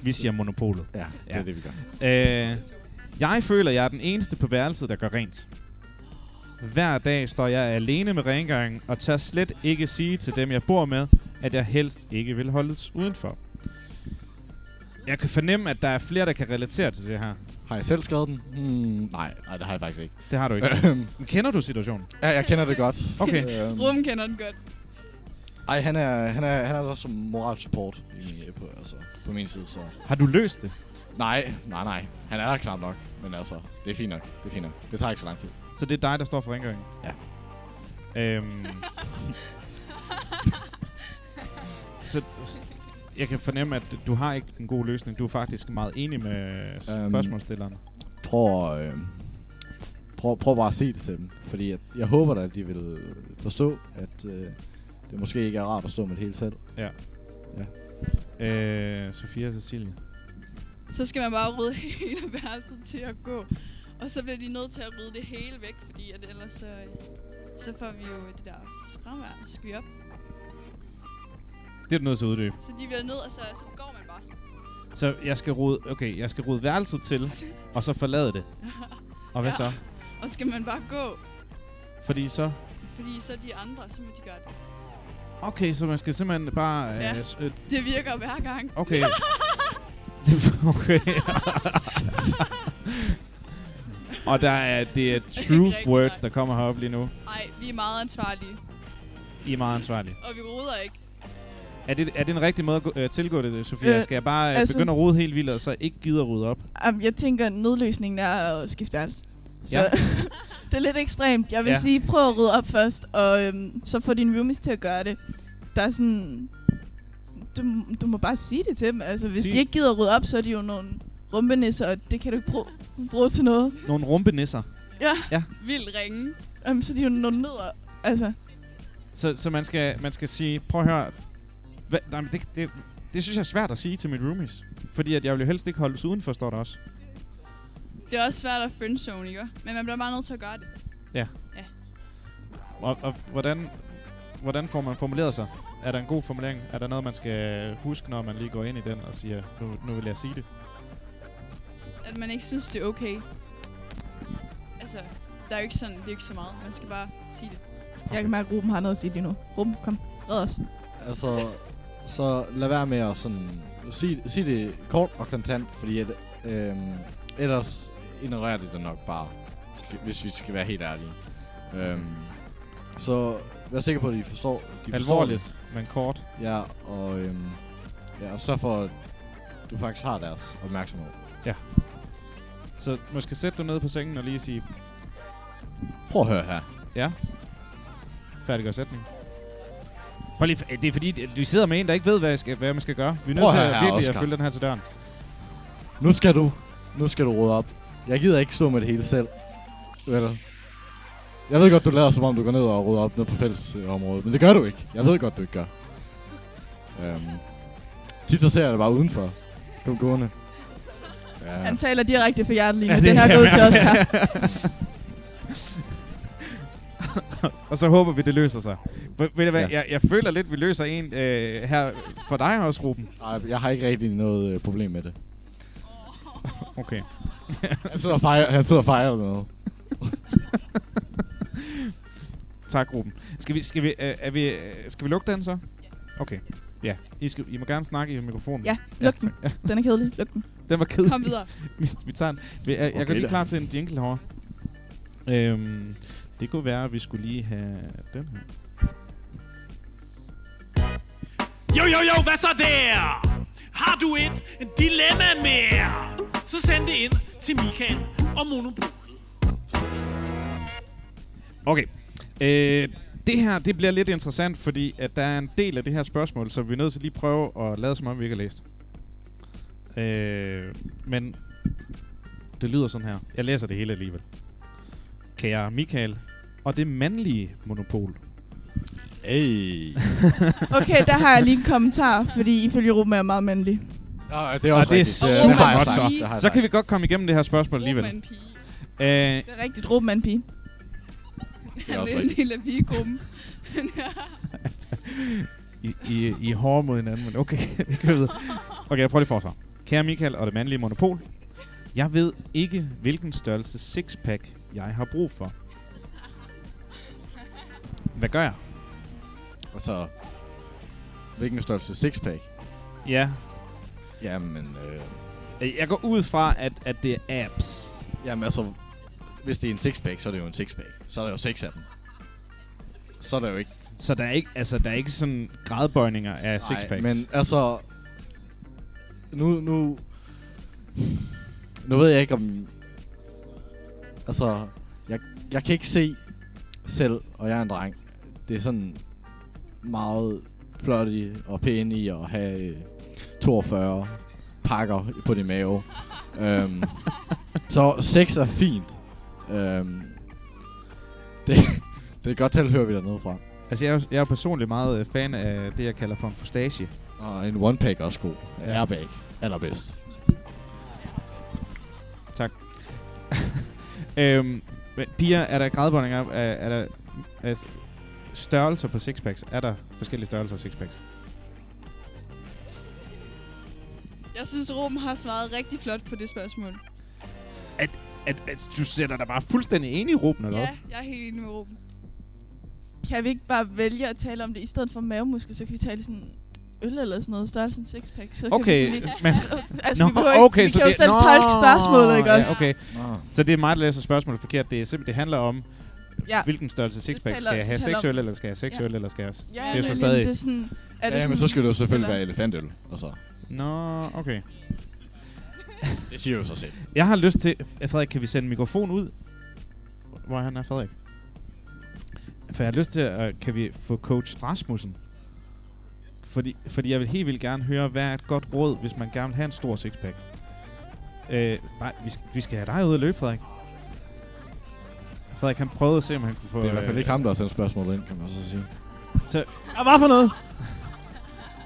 Vi siger monopolet. Ja, det er det, vi gør. Øh, jeg føler, jeg er den eneste på værelset, der gør rent. Hver dag står jeg alene med rengøringen, og tør slet ikke sige til dem, jeg bor med, at jeg helst ikke vil holdes udenfor. Jeg kan fornemme, at der er flere, der kan relatere til det her. Har jeg selv skrevet den? Hmm, nej, nej, det har jeg faktisk ikke. Det har du ikke. Øhm, Men kender du situationen? Ja, jeg kender det godt. Okay. Øhm, Rum kender den godt. ej, han er, han er, han er også som moral support i min, på, altså, på min side, så... Har du løst det? Nej, nej, nej. Han er der knap nok, men altså, det er fint nok. Det er fint nok. Det tager ikke så lang tid. Så det er dig, der står for rengøringen? Ja. Øhm, [LAUGHS] så jeg kan fornemme, at du har ikke en god løsning. Du er faktisk meget enig med Øhm, spørgsmålsstilleren. tror, øh, prøv, prøv bare at sige det til dem. Fordi at jeg håber da, at de vil forstå, at øh, det måske ikke er rart at stå med det hele selv. Ja. Ja. Øh, Sofia og Cecilie. Så skal man bare rydde [LAUGHS] hele værelset til at gå. Og så bliver de nødt til at rydde det hele væk, fordi at ellers så, så får vi jo det der fremvær, så skal vi op. Det er du nødt til at uddybe. Så de bliver nødt, altså så går man bare. Så jeg skal rode, okay, jeg skal rode værelset til, og så forlade det. Og hvad så? Og skal man bare gå, Fordi så... fordi så de andre, så må de gøre det. Okay, så man skal simpelthen bare... Ja, Øh, øh, det virker hver gang. Okay. [LAUGHS] Okay. og der er, det er truth words, der kommer heroppe lige nu. Nej, vi er meget ansvarlige, I er meget ansvarlige. og vi ruder ikke. Er det, er det en rigtig måde at gå, øh, tilgå det, Sofia? Øh, Skal jeg bare øh, altså- begynde at rode helt vildt, og så ikke gide at rydde op? Um, jeg tænker, at nødløsningen er at skifte værelse. Så Ja. [LAUGHS] det er lidt ekstremt. Jeg vil Ja. sige, prøv at rydde op først, og øhm, så få dine roomies til at gøre det. Der er sådan... Du, du må bare sige det til dem. Altså, hvis Sig- de ikke gider at rydde op, så er de jo nogle rumpenisser, og det kan du ikke bruge, bruge til noget. Nogle rumpenisser. Ja. Ja. Vildt ringe. Um, så er de jo nogle nødder. Altså, Så, så man, skal, man skal sige, prøv at høre, hvad, nej, men det, det, det synes jeg er svært at sige til mit roomies. Fordi at jeg vil jo helst ikke holdes udenfor, står der også. Det er også svært at friendzone, ikke? Men man bliver bare nødt til at gøre det. Ja. Ja. Og, og hvordan, hvordan får man formuleret sig? Er der en god formulering? Er der noget, man skal huske, når man lige går ind i den og siger, nu, nu vil jeg sige det? At man ikke synes, det er okay. Altså, der er jo ikke sådan, det er jo ikke så meget. Man skal bare sige det. jeg kan mærke, at Ruben har noget at sige lige nu. Ruben, kom. Red os. Altså, så lad være med at sådan... Sig, sig det kort og kontant, fordi at, øhm, ellers ignorerer det det nok bare, skal- hvis vi skal være helt ærlige. Øhm, så vær sikker på, at de forstår, de forstår Alvorligt, det. men kort. Ja, og, øhm, ja, og så for, at du faktisk har deres opmærksomhed. Ja. Så måske sætte dig ned på sengen og lige sige, Prøv at høre her. ja, færdiggør sætningen. Prøv lige, det er fordi, at vi sidder med en, der ikke ved, hvad, jeg skal, hvad man skal gøre. Vi er nødt til at at virkelig at Oscar. følge den her til døren. Nu skal du, nu skal du rode op. Jeg gider ikke stå med det hele selv. Vel? Jeg ved godt, du lader som om, du går ned og rydder op ned på fællesområdet, men det gør du ikke. Jeg ved godt, du ikke gør. Øhm, tit så ser jeg det bare udenfor. Kom gående. Ja. Han taler direkte for hjertet lige nu. Ja, det det, her er gået til. Oscar. [LAUGHS] [LAUGHS] og så håber vi, det løser sig. Ved, du hvad, Ja. jeg, jeg føler lidt, vi løser en øh, her for dig også, Ruben. Nej, jeg har ikke rigtig noget øh, problem med det. [LAUGHS] Okay. [LAUGHS] Han sidder og fejrer, han sidder og fejrer noget. tak, Ruben. Skal vi, skal vi, øh, er vi, øh, skal vi lukke den så? Okay. Ja, I, skal, I må gerne snakke i mikrofonen. Ja, luk den. tak. Den er kedelig. Luk den. Den var kedelig. Kom videre. vi, vi tager den. Vi, jeg, jeg Okay går lige klar til en jingle herovre. Øhm, det kunne være, at vi skulle lige have den her. Jo, jo, jo, hvad så der? Har du et dilemma mere? Så send det ind til Michael og Monopolet. Okay. Øh, det her, det bliver lidt interessant, fordi at der er en del af det her spørgsmål, så vi er nødt til lige at prøve at lade som om, vi ikke har læst. Øh, men det lyder sådan her. Jeg læser det hele alligevel. Kære Michael, og det mandlige monopol. Hey. [LAUGHS] Okay, der har jeg lige en kommentar, fordi ifølge Ruben er jeg meget mandlig. Ja, det er også Og rigtigt. Det, Det- super det har godt så. Det har jeg Så kan vi godt komme igennem det her spørgsmål alligevel. Ruben er en pige. Øh, Det er rigtigt, Ruben er en pige. Det er Han også er en del af pigegruppen. [LAUGHS] I, I, I er hårde mod hinanden, men okay, vi kan videre. Okay, jeg prøver lige forfra. Kære Michael og det mandlige monopol. Jeg ved ikke, hvilken størrelse sixpack jeg har brug for. Hvad gør jeg? Altså, hvilken størrelse sixpack? Ja. Jamen, øh, Øh, Jeg går ud fra, at, at det er abs. jamen altså, hvis det er en sixpack, så er det jo en sixpack. Så er der jo seks af dem. Så er der jo ikke... Så der er ikke, altså, der er ikke sådan gradbøjninger af sixpacks. men altså... Nu, nu... Nu ved jeg ikke om... Altså, jeg, jeg kan ikke se selv, og jeg er en dreng. Det er sådan meget flot i og pæn i at have øh, 42 pakker på din mave. øhm, så sex er fint. Øhm, [LAUGHS] det, det er godt til at høre, vi dernede fra. Altså, jeg er, jeg er personligt meget øh, fan af det, jeg kalder for en fustache. Og en one-pack også god. Ja. Ja. Airbag. Allerbedst. Tak. Øhm, piger, er der gradbøjninger? Er, er der er størrelser på sixpacks? Er der forskellige størrelser af sixpacks? Jeg synes, Ruben har svaret rigtig flot på det spørgsmål. At, at, at du sætter dig bare fuldstændig enig i Ruben, eller Ja, jeg er helt enig med Ruben. Kan vi ikke bare vælge at tale om det i stedet for mavemuskel, så kan vi tale sådan øl eller sådan noget, størrelsen sixpack. Så Okay, kan vi sådan men... lige, [LAUGHS] altså, vi, behøver ikke, okay, vi så kan jo det, selv tolke spørgsmålet, ikke ja, også? okay. Så det er mig, der læser spørgsmålet forkert. Det, er simpelthen, det handler om, Ja. hvilken størrelse sixpack. Skal jeg have det taler seks om- øl, eller skal jeg have seks Ja. eller skal jeg... Ja, det er så men stadig... Det er sådan, er det Ja, men så skal det jo selvfølgelig eller- være elefantøl. Altså, Nå, okay. det siger jo sig selv. Jeg har lyst til... Frederik, kan vi sende mikrofon ud? Hvor er han er, Frederik? For jeg har lyst til at... Kan vi få coach Rasmussen? Fordi, fordi jeg vil helt vildt gerne høre, hvad er et godt råd, hvis man gerne vil have en stor sixpack? Øh, nej, vi skal, vi skal have dig ud at løbe, Frederik. Frederik, han prøvede at se, om han kunne få... Det er i hvert fald øh, ikke ham, der har sendt spørgsmålet ind, kan man så sige. Så, Og hvad for noget?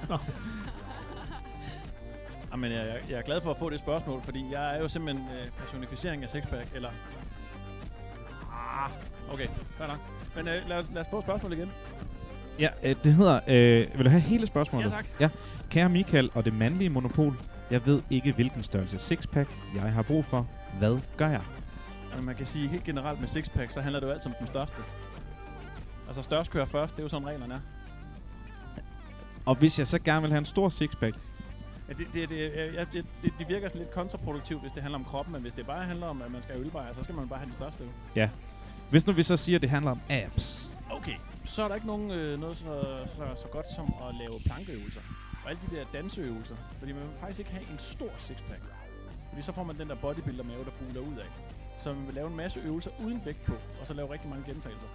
Nå. Jamen, jeg, jeg, jeg er glad for at få det spørgsmål, fordi jeg er jo simpelthen øh, personificering af sexpack, eller... Ah, okay, fair nok. Men øh, lad, os, lad os få spørgsmålet igen. Ja, øh, det hedder... Øh, vil du have hele spørgsmålet? Ja, tak. Ja. Kære Michael og det mandlige monopol, jeg ved ikke, hvilken størrelse sixpack jeg har brug for. Hvad gør jeg? Jamen, man kan sige helt generelt med sixpack, så handler det jo altid om den største. Altså størst kører først, det er jo sådan reglerne er. Og hvis jeg så gerne vil have en stor sixpack, Ja, det, det, det, ja, det, det, det virker sådan lidt kontraproduktivt, hvis det handler om kroppen, men hvis det bare handler om, at man skal have ølbajer, så skal man bare have den største. ja. Hvis nu vi så siger, at det handler om abs. Okay, så er der ikke nogen, øh, noget så, så, så godt som at lave plankeøvelser. Og alle de der danseøvelser. Fordi man vil faktisk ikke have en stor sixpack. Fordi så får man den der bodybuilder-mave, der buler ud af. Så man vil lave en masse øvelser uden vægt på, og så lave rigtig mange gentagelser.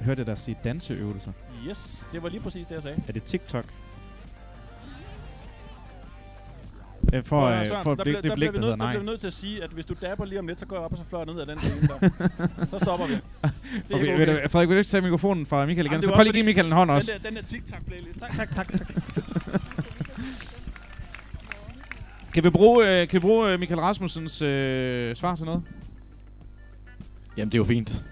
Hørte jeg dig sige danseøvelser? Yes, det var lige præcis det, jeg sagde. Er det TikTok? Øh, for, øh, Sørensen, for der det, bliver- det der blik, bliver der Der nej. bliver vi nødt til at sige, at hvis du dabber lige om lidt, så går jeg op og så fløjer ned ad den der. så stopper vi. [LAUGHS] Det er Okay, ikke Vil du, Frederik, vil du ikke tage mikrofonen fra Michael igen? Jamen, så prøv lige at give Michael en hånd også. Den der, den der TikTok-playlist. Tak, tak, tak, tak. [LAUGHS] Kan vi bruge, øh, kan vi bruge øh, Michael Rasmussens øh, svar til noget? Jamen, det er jo fint.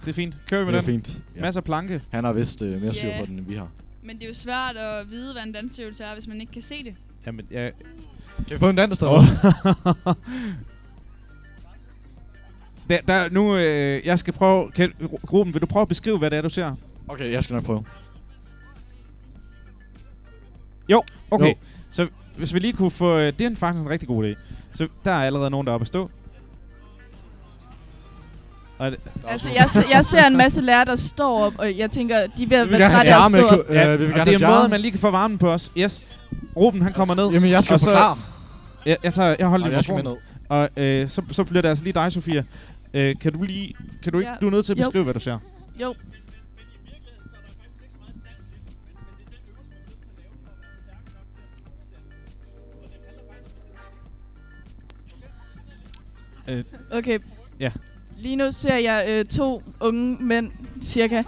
Det er fint. Kører vi med det er den? fint. Masser af planke. Han har vist øh, mere styr Ja. på den, end vi har. Men det er jo svært at vide, hvad en danseøvelse er, hvis man ikke kan se det. Jamen, jeg... Kan vi få en dans, der Åh. der, der, nu, øh, jeg skal prøve... Kan, Ruben, vil du prøve at beskrive, hvad det er, du ser? Okay, jeg skal nok prøve. Jo, okay. Jo. Så hvis vi lige kunne få... Øh, det er en faktisk en rigtig god idé. Så der er allerede nogen, der er oppe at stå. Og det, Altså, jeg, se, jeg ser en masse lærere, der står op, og jeg tænker, de er ved at Vi vil være trætte af at stå op. ko- øh, vi vil og gerne det er en måde, man lige kan få varmen på os. Yes. Ruben, han kommer ned. Jamen, jeg skal og så- forklare. Jeg, jeg, tager, jeg holder Ej, lige jeg skal med mikrofonen. Og øh, så, så bliver det altså lige dig, Sofia. Øh, kan du lige... Kan du ikke... Ja. Du er nødt til at Jo. beskrive, hvad du ser. Jo. Øh, Okay. Ja. Lige nu ser jeg øh, to unge mænd, cirka,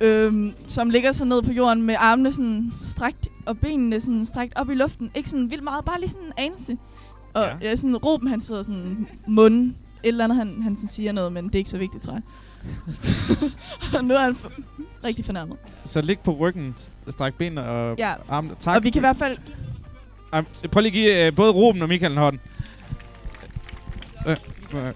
øhm, som ligger sig ned på jorden med armene sådan strakt og benene sådan strakt op i luften. Ikke sådan vildt meget, bare lige sådan en anelse. Og Ja. ja. Sådan Ruben, han sidder sådan munden. Et eller andet, han, han sådan siger noget, men det er ikke så vigtigt, tror jeg. og [LAUGHS] nu er han for, rigtig fornærmet. Så lig på ryggen, stræk benene og Ja. armene. Tak. Og vi kan i hvert fald... Ej, prøv lige at give øh, både Ruben og Michael en hånd. Øh, øh.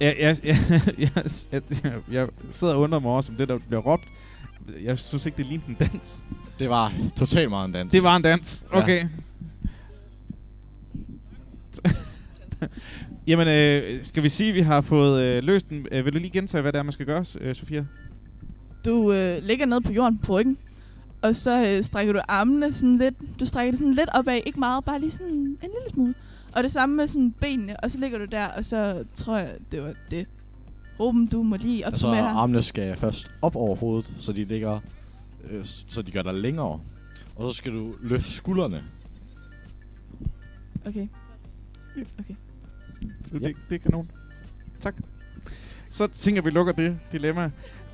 Ja, jeg, jeg, jeg, jeg, jeg, jeg sidder og undrer mig over, som det der bliver råbt. Jeg synes ikke, det lignede en dans. Det var totalt meget en dans. Det var en dans. Ja. Okay. Jamen, øh, skal vi sige, at vi har fået øh, løst den? Øh, vil du lige gentage, hvad det er, man skal gøre, øh, Sofia? Du øh, ligger ned på jorden på ryggen, og så øh, strækker du armene sådan lidt. Du strækker det sådan lidt opad, ikke meget, bare lige sådan en lille smule. Og det samme med sådan benene, og så ligger du der, og så tror jeg, det var det. Ruben, du må lige Altså, opsummere her. armene skal først op over hovedet, så de ligger, øh, så de gør dig længere. Og så skal du løfte skuldrene. Okay. Okay. Det, det, det er kanon. Tak. Så tænker jeg, vi lukker det dilemma.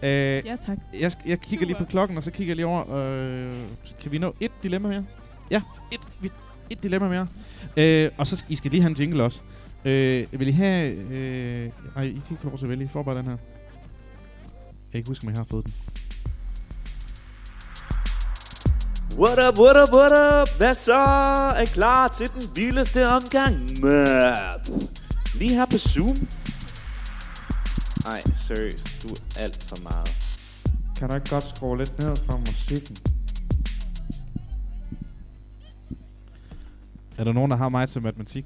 Øh, Ja, tak. Jeg, jeg kigger lige på klokken, og så kigger jeg lige over. Øh, kan vi nå et dilemma mere? Ja, et, vi, et dilemma mere. Øh, og så skal I skal lige have en jingle også. Øh, vil I have... Øh, nej, I kan ikke få lov til at vælge. I får bare den her. Jeg kan ikke huske, om jeg har fået den. What up, what up, what up? Hvad så? Er I klar til den vildeste omgang math? Lige her på Zoom. Nej, seriøst. Du er alt for meget. Kan du ikke godt skrue lidt ned for musikken? Er der nogen, der har mig til matematik?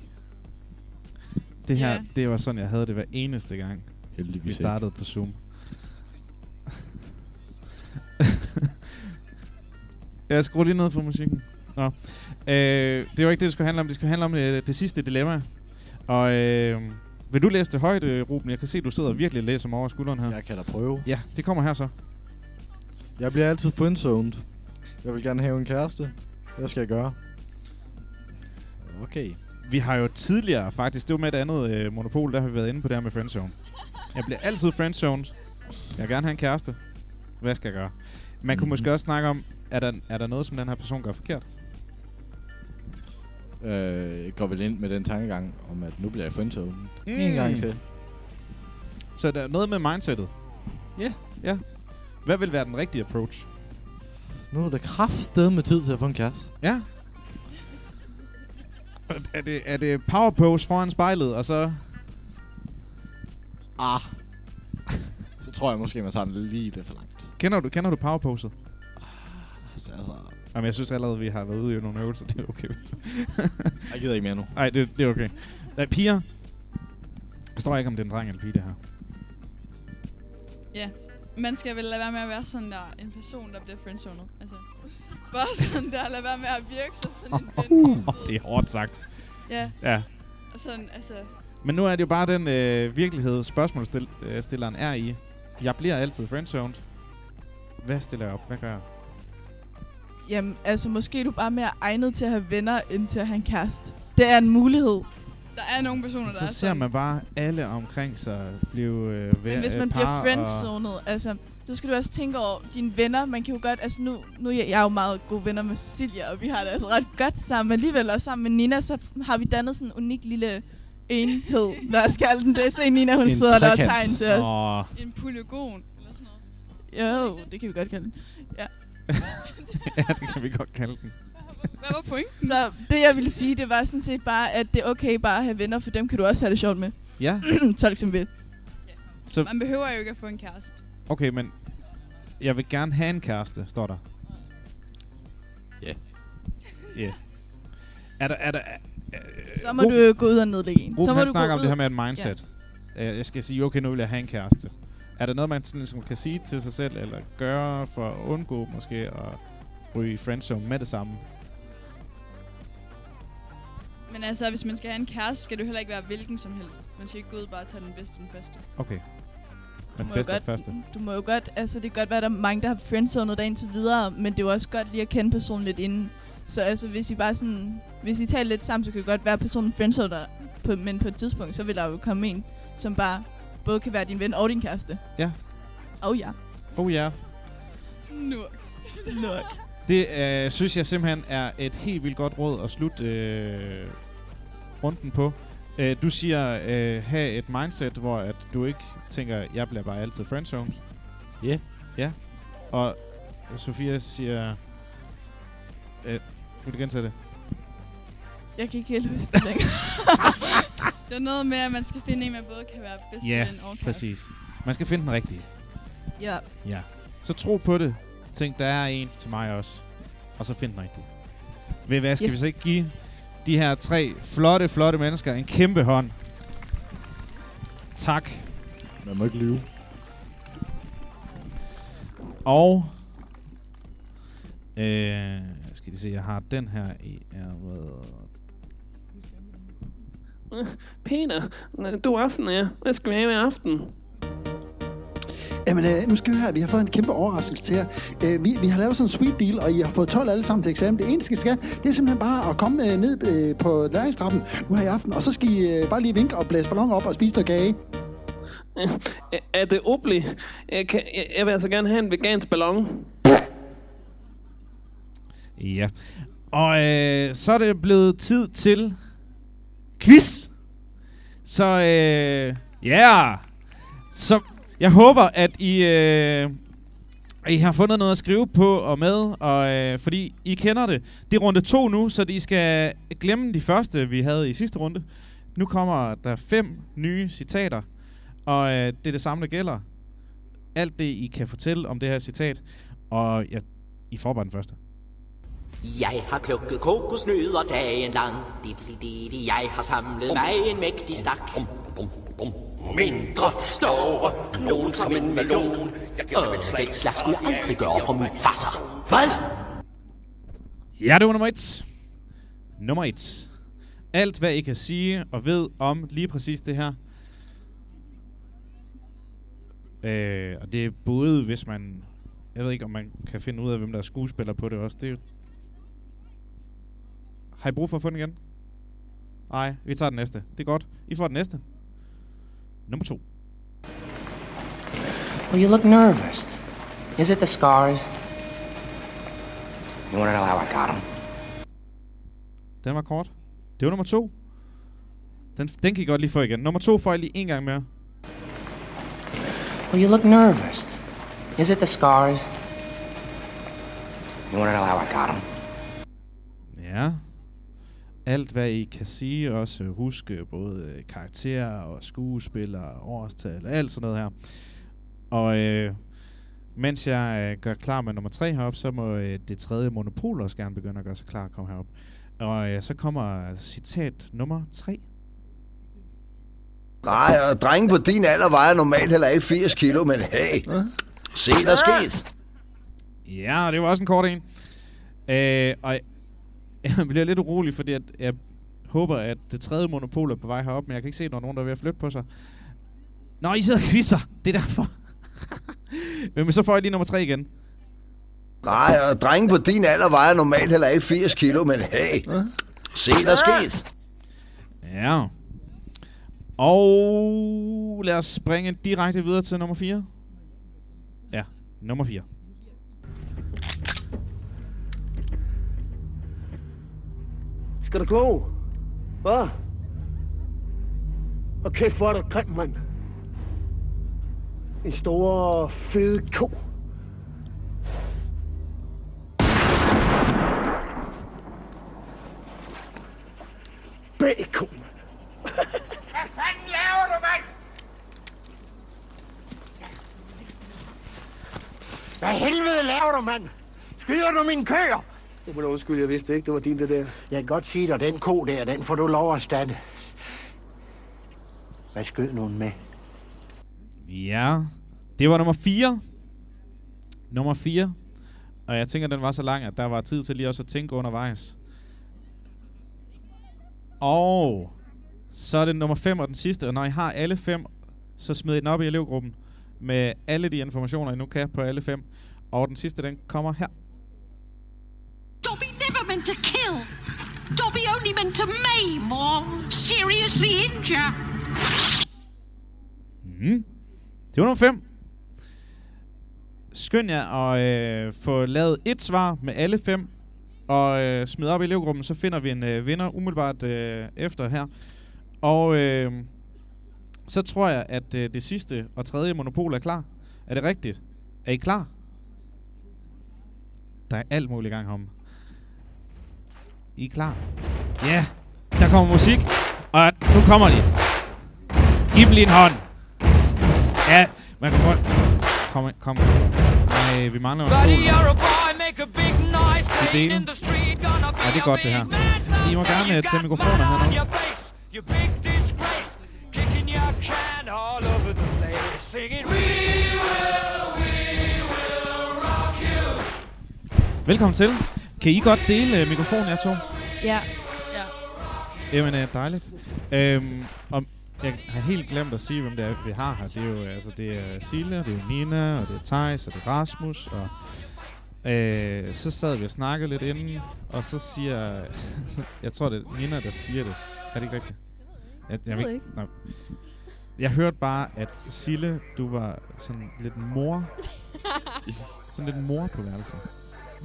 Det her, Ja. det var sådan, jeg havde det hver eneste gang, Heldigvis vi ikke. startede på Zoom. Jeg skruer lige ned for musikken. Nå. Øh, det var ikke det, det skulle handle om. Det skulle handle om øh, det sidste dilemma. Og øh, vil du læse det højt, øh, Ruben? Jeg kan se, at du sidder og virkelig læser mig over skulderen her. Jeg kan da prøve. Ja, det kommer her så. Jeg bliver altid friendzoned. Jeg vil gerne have en kæreste. Hvad skal jeg gøre? Okay. Vi har jo tidligere faktisk, det var med et andet øh, monopol, der har vi været inde på det her med friendzone. Jeg bliver altid friendzoned. Jeg vil gerne have en kæreste. Hvad skal jeg gøre? Man kunne Mhm. måske også snakke om, er der, er der noget, som den her person gør forkert? Øh, jeg går vel ind med den tankegang om, at nu bliver jeg friendzoned. Mm. En gang til. Så der er noget med mindsetet. Ja. Ja. Hvad vil være den rigtige approach? Nu er der kraftsted med tid til at få en kæreste. Ja. Er- Er det, er det power pose foran spejlet, og så... Ah. Så tror jeg måske, man tager den lige lidt for langt. Kender du, kender du power poset? Altså, Jamen, jeg synes allerede, vi har været ude i nogle øvelser. Det er okay, hvis du... [LAUGHS] Jeg gider ikke mere nu. Nej, det, det er okay. Nej, piger. Jeg står ikke, om det er en dreng eller pige, det her. Ja. Man skal vel lade være med at være sådan der, en person, der bliver friendzoned. Altså, bare sådan der, lade være med at virke som sådan en ven. Uh, det er hårdt sagt. Ja. Ja. Og sådan, altså, Men nu er det jo bare den øh, virkelighed, spørgsmålsstilleren er i. Jeg bliver altid friendzoned. Hvad stiller jeg op? Hvad gør jeg? Jamen, altså måske er du bare mere egnet til at have venner, end til at have en kæreste. Det er en mulighed. der er nogle personer, der Så er ser sådan. man bare alle omkring sig blive øh, Men hvis man bliver friendzoned, altså, så skal du også tænke over dine venner. Man kan jo godt, altså nu, nu er jeg, jeg er jo meget gode venner med Cecilia, og vi har det altså ret godt sammen. Men alligevel, og sammen med Nina, så har vi dannet sådan en unik lille enhed. [LAUGHS] Lad os kalde den det. Se Nina, hun En sidder der og trekant. tegner til os. Åh. En polygon, eller sådan noget. Jo, det kan vi godt kalde den. Ja. [LAUGHS] ja, det kan vi godt kalde den. Hvad var pointen? Så det, jeg ville sige, det var sådan set bare, at det er okay bare at have venner, for dem kan du også have det sjovt med. Ja. [CLEARS THROAT] Tolk som vil. Så, Man behøver jo ikke at få en kæreste. okay, men jeg vil gerne have en kæreste, står der. Ja. Ja. Er der, er der, øh, Så må du jo gå ud og nedlægge en. Ruben, så må han du snakker om ud. det her med et mindset. Ja. Jeg skal sige, okay, nu vil jeg have en kæreste. Er der noget, man sådan, ligesom kan sige til sig selv, eller gøre for at undgå måske at ryge i friendzone med det samme? Men altså, hvis man skal have en kæreste, skal det heller ikke være hvilken som helst. Man skal ikke gå ud og bare tage den bedste den første. Okay. Men bedste godt, første. du må jo godt, altså det kan godt være, at der er mange, der har friendzonet dig indtil videre, men det er jo også godt lige at kende personen lidt inden. Så altså, hvis I bare sådan, hvis I taler lidt sammen, så kan det godt være, at personen friendzoner dig, på, men på et tidspunkt, så vil der jo komme en, som bare både kan være din ven og din kæreste. Ja. Oh ja. Oh ja. Nok. Nok. Det øh, synes jeg simpelthen er et helt vildt godt råd at slutte øh, runden på. Øh, du siger, øh, have et mindset, hvor at du ikke tænker, jeg bliver bare altid friendzone. Ja. Yeah. Ja. Og Sofia siger... Øh, vil du gentage det? Jeg kan ikke helt huske det længere. [LAUGHS] Det er noget med, at man skal finde en, man både kan være bedste Ja, ven og kæreste. præcis. Man skal finde den rigtige. Ja. Ja. Så tro på det. Tænk, der er en til mig også. Og så find den rigtige. Ved hvad, skal yes. Yes. vi så ikke give de her tre flotte, flotte mennesker en kæmpe hånd? Tak. Man må ikke lyve. Og... Øh, skal de se, jeg har den her i ærmet. Peter, du er aften, ja. Hvad skal vi have i aften? Jamen, øh, nu skal vi høre, vi har fået en kæmpe overraskelse til jer. Øh, vi, vi har lavet sådan en sweet deal, og I har fået 12 alle sammen til eksamen. Det eneste, I skal, det er simpelthen bare at komme øh, ned øh, på læringstrappen nu her i aften, og så skal I øh, bare lige vinke og blæse balloner op og spise noget kage. Øh, Er det Obli? Jeg, kan, jeg, jeg vil altså gerne have en vegansk ballon. Ja. Og øh, så er det blevet tid til quiz. Så øh, ja. Yeah. Så jeg håber, at I, øh, at I har fundet noget at skrive på og med, og, øh, fordi I kender det. Det er runde to nu, så I skal glemme de første, vi havde i sidste runde. Nu kommer der fem nye citater, og øh, det er det samme, der gælder. Alt det, I kan fortælle om det her citat, og ja, I får bare den første. Jeg har plukket kokosnødder dagen lang. Jeg har samlet mig en mægtig stak. Mindre, større, nogen som en melon. Og den slags skulle jeg aldrig gøre for Mufasa. Hvad? Ja, det var nummer et. Nummer et. Alt, hvad I kan sige og ved om lige præcis det her. Øh, og det er både, hvis man... Jeg ved ikke, om man kan finde ud af, hvem der er skuespiller på det også. Det er. Har I brug for at få den igen? Nej, vi tager den næste. Det er godt. I får den næste. Nummer to. Well, you look nervous. Is it the scars? You want to know how I got them? Den var kort. Det var nummer to. Den, den kan I godt lige få igen. Nummer to får I lige en gang mere. Well, you look nervous. Is it the scars? You want to know how I got them? Ja. Alt, hvad I kan sige, også huske både øh, karakterer og skuespillere, årstal og alt sådan noget her. Og øh, mens jeg øh, gør klar med nummer tre heroppe, så må øh, det tredje monopol også gerne begynde at gøre sig klar at komme herop. Og øh, så kommer citat nummer tre. Nej, og drenge på din alder vejer normalt heller ikke 80 kilo, men hey, se der sket. Ja, det var også en kort en. Øh, og [LAUGHS] jeg bliver lidt urolig, fordi at jeg håber, at det tredje monopol er på vej herop, men jeg kan ikke se, når nogen der er ved at flytte på sig. Nå, I sidder og quizzer. Det er derfor. [LAUGHS] men så får jeg lige nummer tre igen. Nej, og drenge på din alder vejer normalt heller ikke 80 kilo, men hey, se der sket. Ja. Og lad os springe direkte videre til nummer 4. Ja, nummer 4. Skal du gå? Hvad? Og kæft, hvor er der grim, mand. En stor, fed ko. Bacon. Hvad fanden laver du, mand? Hvad helvede laver du, mand? Skyder du mine køer? Det må du undskylde, jeg vidste ikke, det var din det der. Jeg kan godt sige dig, den ko der, den får du lov at stande. Hvad skød nogen med? Ja, det var nummer 4. Nummer 4. Og jeg tænker, den var så lang, at der var tid til lige også at tænke undervejs. Og så er det nummer 5 og den sidste. Og når I har alle fem, så smid I den op i elevgruppen med alle de informationer, I nu kan på alle fem. Og den sidste, den kommer her. Meant to kill. Dobby only meant to maim or seriously injure. Mm. Det var nummer 5. Skynd jer at øh, få lavet et svar med alle fem, og øh, smid op i elevgruppen, så finder vi en øh, vinder umiddelbart øh, efter her. Og øh, så tror jeg, at øh, det sidste og tredje monopol er klar. Er det rigtigt? Er I klar? Der er alt muligt i gang om. I er klar? Ja, yeah. der kommer musik, og nu kommer de. Giv dem lige en hånd. Ja, man kan godt... Kom, kom. Nej, vi mangler en stol. I playing dele. in the street, gonna be Ja, det er godt det her. I må gerne øh, tage mikrofoner her nu. your face, you big disgrace, kicking your can all over the place, singing, We will, we will rock you. Velkommen til. Kan I godt dele øh, mikrofonen, jer to? Ja. Ja. Jamen, øh, dejligt. Øhm, og jeg har helt glemt at sige, hvem det er, vi har her. Det er jo altså, det er Sille, det er Nina, og det er Thijs, og det er Rasmus, og øh, så sad vi og snakkede lidt inden, og så siger, [LAUGHS] jeg tror det er Nina, der siger det. Er det ikke rigtigt? Jeg, Jeg ved ikke. Nej. Jeg hørte bare, at Sille, du var sådan lidt mor. [LAUGHS] sådan lidt mor på værelset.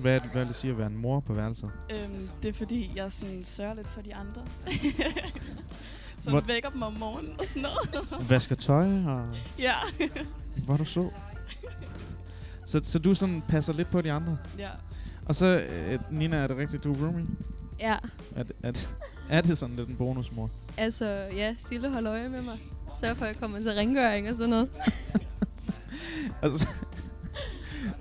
Hvad, er det- hvad vil det sige at være en mor på værelset? Øhm, det er fordi, jeg sådan sørger lidt for de andre. [LAUGHS] så Hvor- vækker dem om morgenen og sådan noget. Vasker tøj og... Ja. Hvor du så. Så, så du sådan passer lidt på de andre? Ja. Og så, øh, Nina, er det rigtigt, du er roomie? Ja, Er, det- er, det- er det sådan lidt en bonusmor? altså, ja, Sille holder øje med mig. Sørg for, at jeg kommer til rengøring og sådan noget. [LAUGHS] Altså,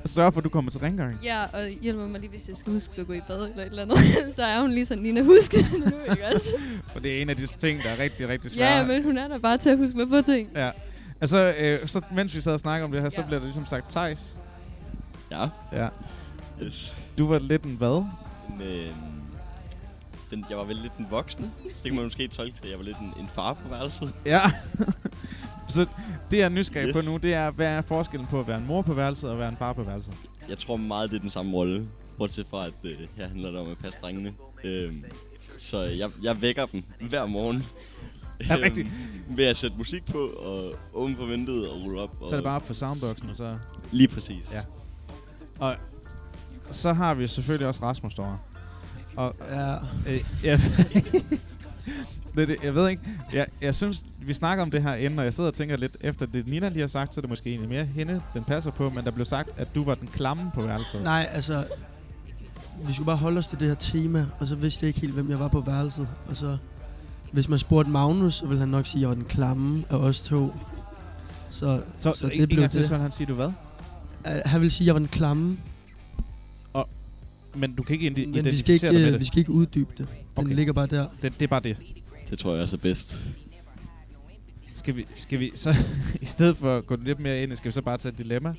sørg for, at du kommer til rengøring. Ja, og hjælper mig lige, hvis jeg skal huske at gå i bad eller et eller andet. [LAUGHS] så er hun lige sådan, Nina, husk det [LAUGHS] nu, ikke også? For det er en af de ting, der er rigtig, rigtig svære. ja, men hun er der bare til at huske mig på ting. Ja. Altså, øh, så, mens vi sad og snakkede om det her, så Ja. bliver der ligesom sagt Thijs. Ja. Ja. Yes. Du var lidt en hvad? Men den, jeg var vel lidt en voksne. Så kan man måske tolke til, at jeg var lidt en, en far på værelset. Ja. [LAUGHS] så det, jeg er nysgerrig Yes. på nu, det er, hvad er forskellen på at være en mor på værelset og være en far på værelset? Jeg tror meget, det er den samme rolle. Bortset fra, at øh, her handler det om at passe drengene. Øhm, så jeg, jeg vækker dem hver morgen. Øhm, det rigtigt? Ved at sætte musik på og åbne for vinduet og rulle op. Så er det bare op for soundboxen, og så... Lige præcis. Ja. Og så har vi selvfølgelig også Rasmus derovre. Og, Ja. Øh, ja. [LAUGHS] [LAUGHS] det, det, jeg ved ikke. Jeg, jeg synes, vi snakker om det her inden, og jeg sidder og tænker lidt efter det, Nina lige har sagt, så er det måske egentlig mere hende, den passer på, men der blev sagt, at du var den klamme på værelset. Nej, altså... Vi skulle bare holde os til det her tema, og så vidste jeg ikke helt, hvem jeg var på værelset. Og så... Hvis man spurgte Magnus, så ville han nok sige, at jeg var den klamme af os to. Så, Så, så det blev til, så han sige, du hvad? Uh, han vil sige, at jeg var den klamme. Men du kan ikke indi- Men vi skal ikke, dig med øh, det? vi skal ikke uddybe det. Den Okay. ligger bare der. Det, det er bare det. Det tror jeg også er bedst. Skal vi, skal vi så, [LAUGHS] i stedet for at gå lidt mere ind, skal vi så bare tage et dilemma?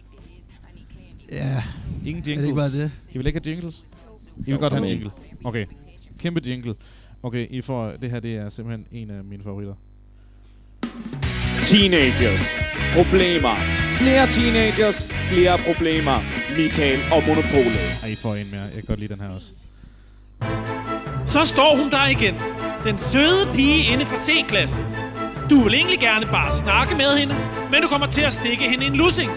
Ja. Ingen Er det jingles? ikke bare det? I vil ikke have jingles? I vil Jo, godt have en jingle? Okay. Kæmpe jingle. Okay, I får, det her det er simpelthen en af mine favoritter. Teenagers. Problemer. Flere teenagers. Flere problemer. Michael og Monopolet. Ej, I får en mere. Jeg kan godt lide den her også. Så står hun der igen. Den søde pige inde fra C-klassen. Du vil egentlig gerne bare snakke med hende, men du kommer til at stikke hende en lussing.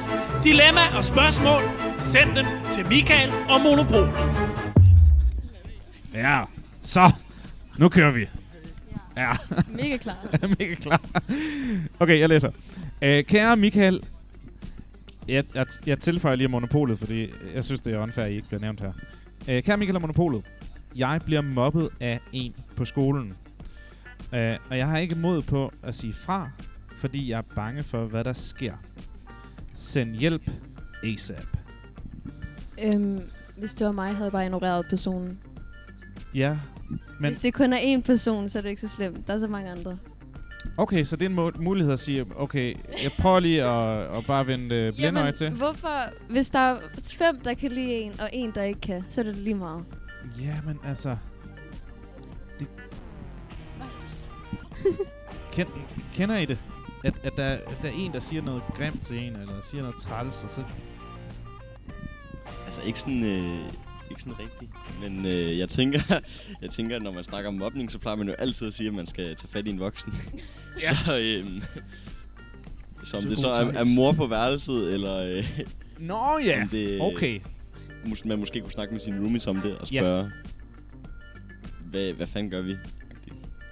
Dilemma og spørgsmål. Send dem til Michael og Monopol. Ja, så. Nu kører vi. Ja. Mega klar. [LAUGHS] Mega klar. Okay, jeg læser. Øh, kære Michael. Jeg, jeg, jeg tilføjer lige monopolet, fordi jeg synes, det er unfair, at I ikke bliver nævnt her. Øh, kære Michael og monopolet. Jeg bliver mobbet af en på skolen. Øh, og jeg har ikke mod på at sige fra, fordi jeg er bange for, hvad der sker. Send hjælp ASAP. Øhm, hvis det var mig, havde jeg bare ignoreret personen. Ja, Men hvis det kun er én person, så er det ikke så slemt. Der er så mange andre. Okay, så det er en må- mulighed at sige, okay, jeg prøver lige at, at bare vende øh, blindøje til. hvorfor? Hvis der er fem, der kan lide en, og en, der ikke kan, så er det lige meget. Ja, men altså... Det... Ken, kender I det? At, at, der, at der er en, der siger noget grimt til en, eller siger noget træls, og så... Altså ikke sådan, øh, ikke sådan rigtigt. Men øh, jeg tænker, [LAUGHS] jeg tænker, at når man snakker om mobning, så plejer man jo altid at sige, at man skal tage fat i en voksen. [LAUGHS] Ja. så, øh, så om Så det så god er, er times. mor på værelset, eller... Øh, [LAUGHS] Nå ja, det, okay. Mås- man måske kunne snakke med sine roomies om det, og Ja. spørge, hvad, hvad fanden gør vi?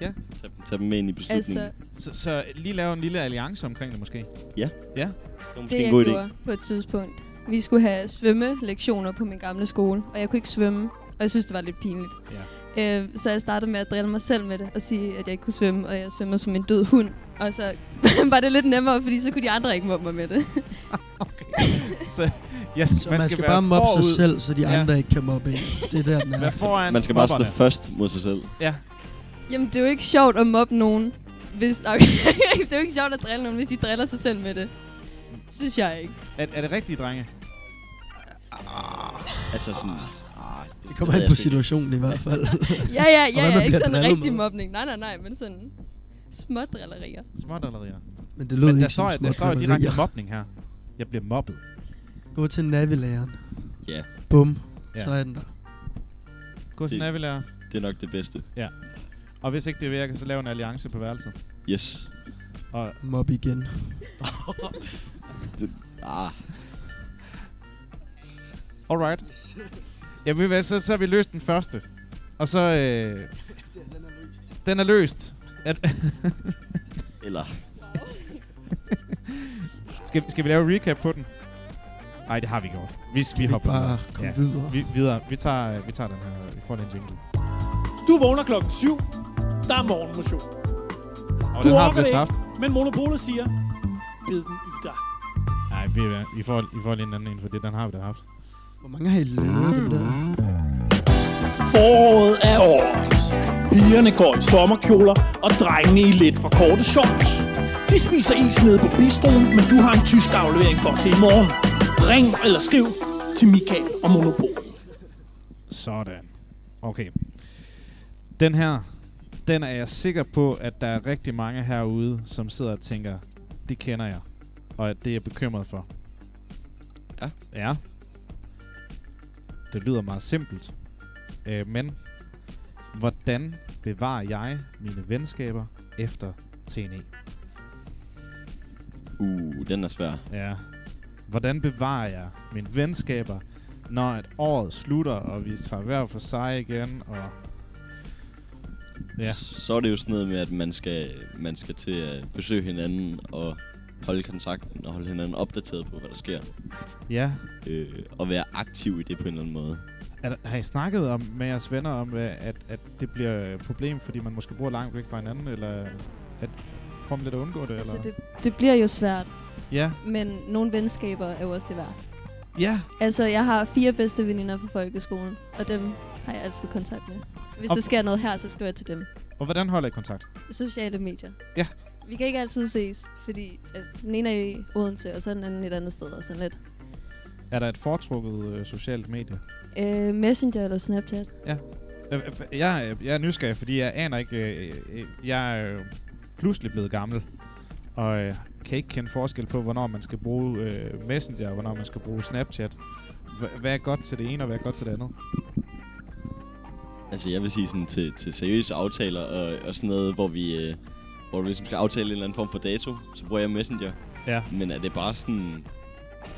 Ja. Tag, tag dem med ind i beslutningen. Altså, Så, så lige lave en lille alliance omkring det, måske? Ja. Ja. Det det jeg gjorde på et tidspunkt. Vi skulle have svømmelektioner på min gamle skole, og jeg kunne ikke svømme, og jeg synes, det var lidt pinligt. Ja. Øh, så jeg startede med at drille mig selv med det, og sige, at jeg ikke kunne svømme, og jeg svømmede som en død hund. Og så [LAUGHS] var det lidt nemmere, fordi så kunne de andre ikke mobbe mig med det. [LAUGHS] Så, jeg skal, Så man skal bare mobbe sig selv, så de andre ikke kan mobbe en. Det er der, den er. Foran Man skal bare stå mobberne. først mod sig selv. Ja. Jamen, det er jo ikke sjovt at mobbe nogen, hvis... [LAUGHS] Okay. det er jo ikke sjovt at drille nogen, hvis de driller sig selv med det. Synes jeg ikke. Er, er det rigtige, drenge? Altså sådan... Det kommer an på situationen i hvert fald. [LAUGHS] Ja, ja, ja, ja ikke sådan drillet rigtig med. mobning. Nej, nej, nej, men sådan små drillerier. Smådallerier. Men det lød Men der ikke står, som der står jo smådrillerier. direkte mobning her. Jeg bliver mobbet. Gå til navilæreren. Ja. Bum. Ja. Så er den der. Gå til navilærer. Det er nok det bedste. Ja. Og hvis ikke det virker, så lav en alliance på værelset. Yes. Og Mob igen. [LAUGHS] det, ah. Alright. Ja, ved hvad, så, så har vi løst den første. Og så... Øh, [LAUGHS] den er løst. At [LAUGHS] Eller... [LAUGHS] skal, skal vi lave recap på den? Nej, det har vi gjort. Vi, vi vi hopper bare komme videre? Vi, videre. Vi tager, øh, vi tager den her. Vi får den jingle. Du vågner klokken 7. Der er morgenmotion. Og du den har vi det haft. men Monopolet siger, bid den i dig. Nej, vi, vi, får, I får lige en anden en, for det, den har vi da haft. Hvor mange har I lavet dem der? Foråret er over. Pigerne går i sommerkjoler, og drengene i lidt for korte shorts. De spiser is nede på bistroen, men du har en tysk aflevering for til i morgen. Ring eller skriv til Michael og Monopol. Sådan. Okay. Den her, den er jeg sikker på, at der er rigtig mange herude, som sidder og tænker, det kender jeg. Og at det er jeg bekymret for. Ja. Ja. Det lyder meget simpelt. Øh, men, hvordan bevarer jeg mine venskaber efter TNE? Uh, den er svær. Ja. Hvordan bevarer jeg mine venskaber, når et året slutter, og vi tager hver for sig igen, og... Ja. Så er det jo sådan noget med, at man skal, man skal til at besøge hinanden og holde kontakten og holde hinanden opdateret på, hvad der sker. Ja. Øh, og være aktiv i det på en eller anden måde. Er der, har I snakket om, med jeres venner om, at, at det bliver et problem, fordi man måske bor langt væk fra hinanden, eller at prøve lidt at undgå det? Altså, eller? det, det bliver jo svært. Ja. Men nogle venskaber er jo også det værd. Ja. Altså, jeg har fire bedste veninder fra folkeskolen, og dem har jeg altid kontakt med. Hvis Og- der sker noget her, så skriver jeg til dem. Og hvordan holder I kontakt? Sociale medier. Ja. Vi kan ikke altid ses, fordi at den ene er i Odense, og så er den anden et andet sted, og sådan lidt. Er der et foretrukket øh, socialt medie? Øh, Messenger eller Snapchat. Ja. Øh, øh, Jeg, er- jeg er nysgerrig, fordi jeg aner ikke... Øh, øh, jeg er jo pludselig blevet gammel, og øh, kan ikke kende forskel på, hvornår man skal bruge øh, Messenger, og hvornår man skal bruge Snapchat. Hva- Hvad er godt til det ene, og hvad er godt til det andet? Altså jeg vil sige sådan til, til seriøse aftaler og, og sådan noget, hvor vi, øh, hvor du ligesom skal aftale en eller anden form for dato, så bruger jeg Messenger. Ja. Men er det bare sådan,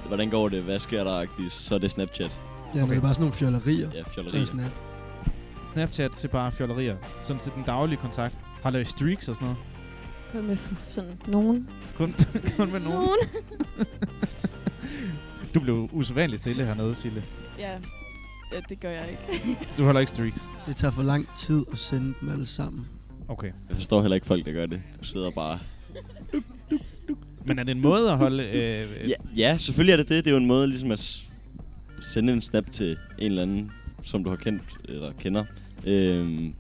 hvordan går det, hvad sker der, -agtigt, så er det Snapchat. Ja, okay. det er bare sådan nogle fjollerier. Ja, er fjollerier. Snap. Snapchat til bare fjollerier. Sådan til den daglige kontakt. Har lavet streaks og sådan noget? Kun med sådan nogen. Kun, [LAUGHS] kun med nogen? Nogen. [LAUGHS] du blev usædvanligt stille hernede, Sille. Ja. ja, det gør jeg ikke. Du holder ikke streaks. Det tager for lang tid at sende dem alle sammen. Okay. Jeg forstår heller ikke folk, der gør det. Du sidder bare... Men er det en måde at holde... Øh, Ja, ja, selvfølgelig er det det. Det er jo en måde ligesom at sende en snap til en eller anden, som du har kendt eller kender. Øhm,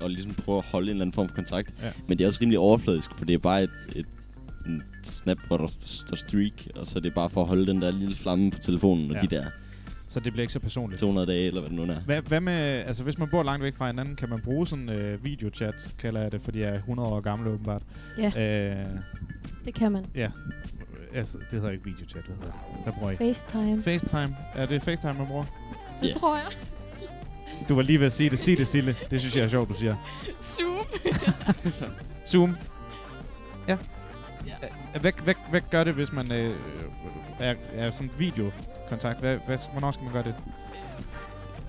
og ligesom prøve at holde en eller anden form for kontakt. Ja. Men det er også rimelig overfladisk, for det er bare et, et en snap, hvor der står streak, og så er det bare for at holde den der lille flamme på telefonen, og Ja. de der Så det bliver ikke så personligt. 200 dage, eller hvad det nu er. Hvad, hvad med, altså hvis man bor langt væk fra hinanden, kan man bruge sådan øh, videochat, kalder jeg det, fordi jeg er 100 år gammel åbenbart. Ja. Øh, Det kan man. ja. Altså, det hedder ikke videochat, hvad hedder det? Hvad bruger I? FaceTime. FaceTime. Er det FaceTime, man bruger? Det tror jeg. Du var lige ved at sige det. Sig det, Sille. Det synes jeg er sjovt, du siger. Zoom. Zoom. Ja. ja. Hvad, hvad, hvad gør det, hvis man øh, er, er sådan videokontakt? Hvad, hvad, hvornår skal man gøre det?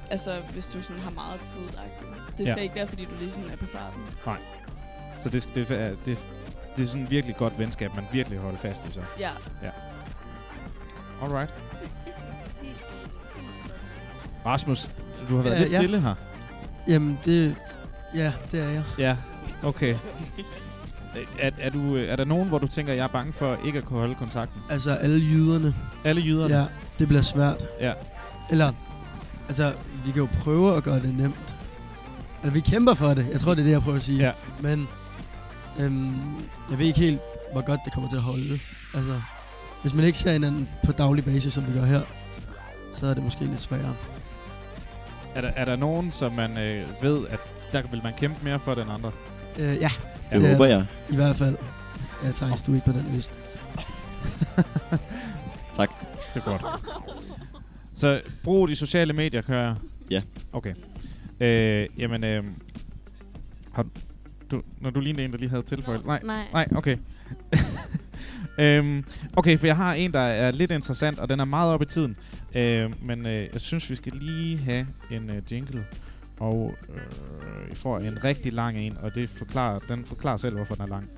altså, hvis du sådan har meget tid -agtigt. Det Ja. skal ikke være, fordi du lige sådan er på farten. Nej. Så det, skal- det, er- det, det er sådan et virkelig godt venskab, man virkelig holder fast i så. Ja. Ja. Alright. Rasmus, du har været Ja, lidt ja. stille her. Jamen, det... Ja, det er jeg. Ja, okay. Er, er, du, er der nogen, hvor du tænker, jeg er bange for ikke at kunne holde kontakten? Altså, alle jyderne. Alle jyderne? Ja, det bliver svært. Ja. Eller, altså, vi kan jo prøve at gøre det nemt. Altså, vi kæmper for det. Jeg tror, det er det, jeg prøver at sige. Ja. Men, øhm, jeg ved ikke helt, hvor godt det kommer til at holde. Altså, hvis man ikke ser hinanden på daglig basis, som vi gør her, så er det måske lidt sværere. Er der, er der nogen, som man øh, ved, at der vil man kæmpe mere for den andre? Øh, ja. Det er- håber jeg. I hvert fald. Ja, Thijs, du er ikke på den liste. [LAUGHS] Tak. Det er godt. Så brug de sociale medier, kører jeg? Ja. Okay. Øh, jamen, øh, har du, når du lignede en, der lige havde tilføjet. Nej, Nej. nej okay. [LAUGHS] øhm, okay, for jeg har en, der er lidt interessant, og den er meget op i tiden. Øh, men øh, jeg synes, vi skal lige have en øh, jingle. Og øh, I får en rigtig lang en, og det forklarer, den forklarer selv, hvorfor den er lang.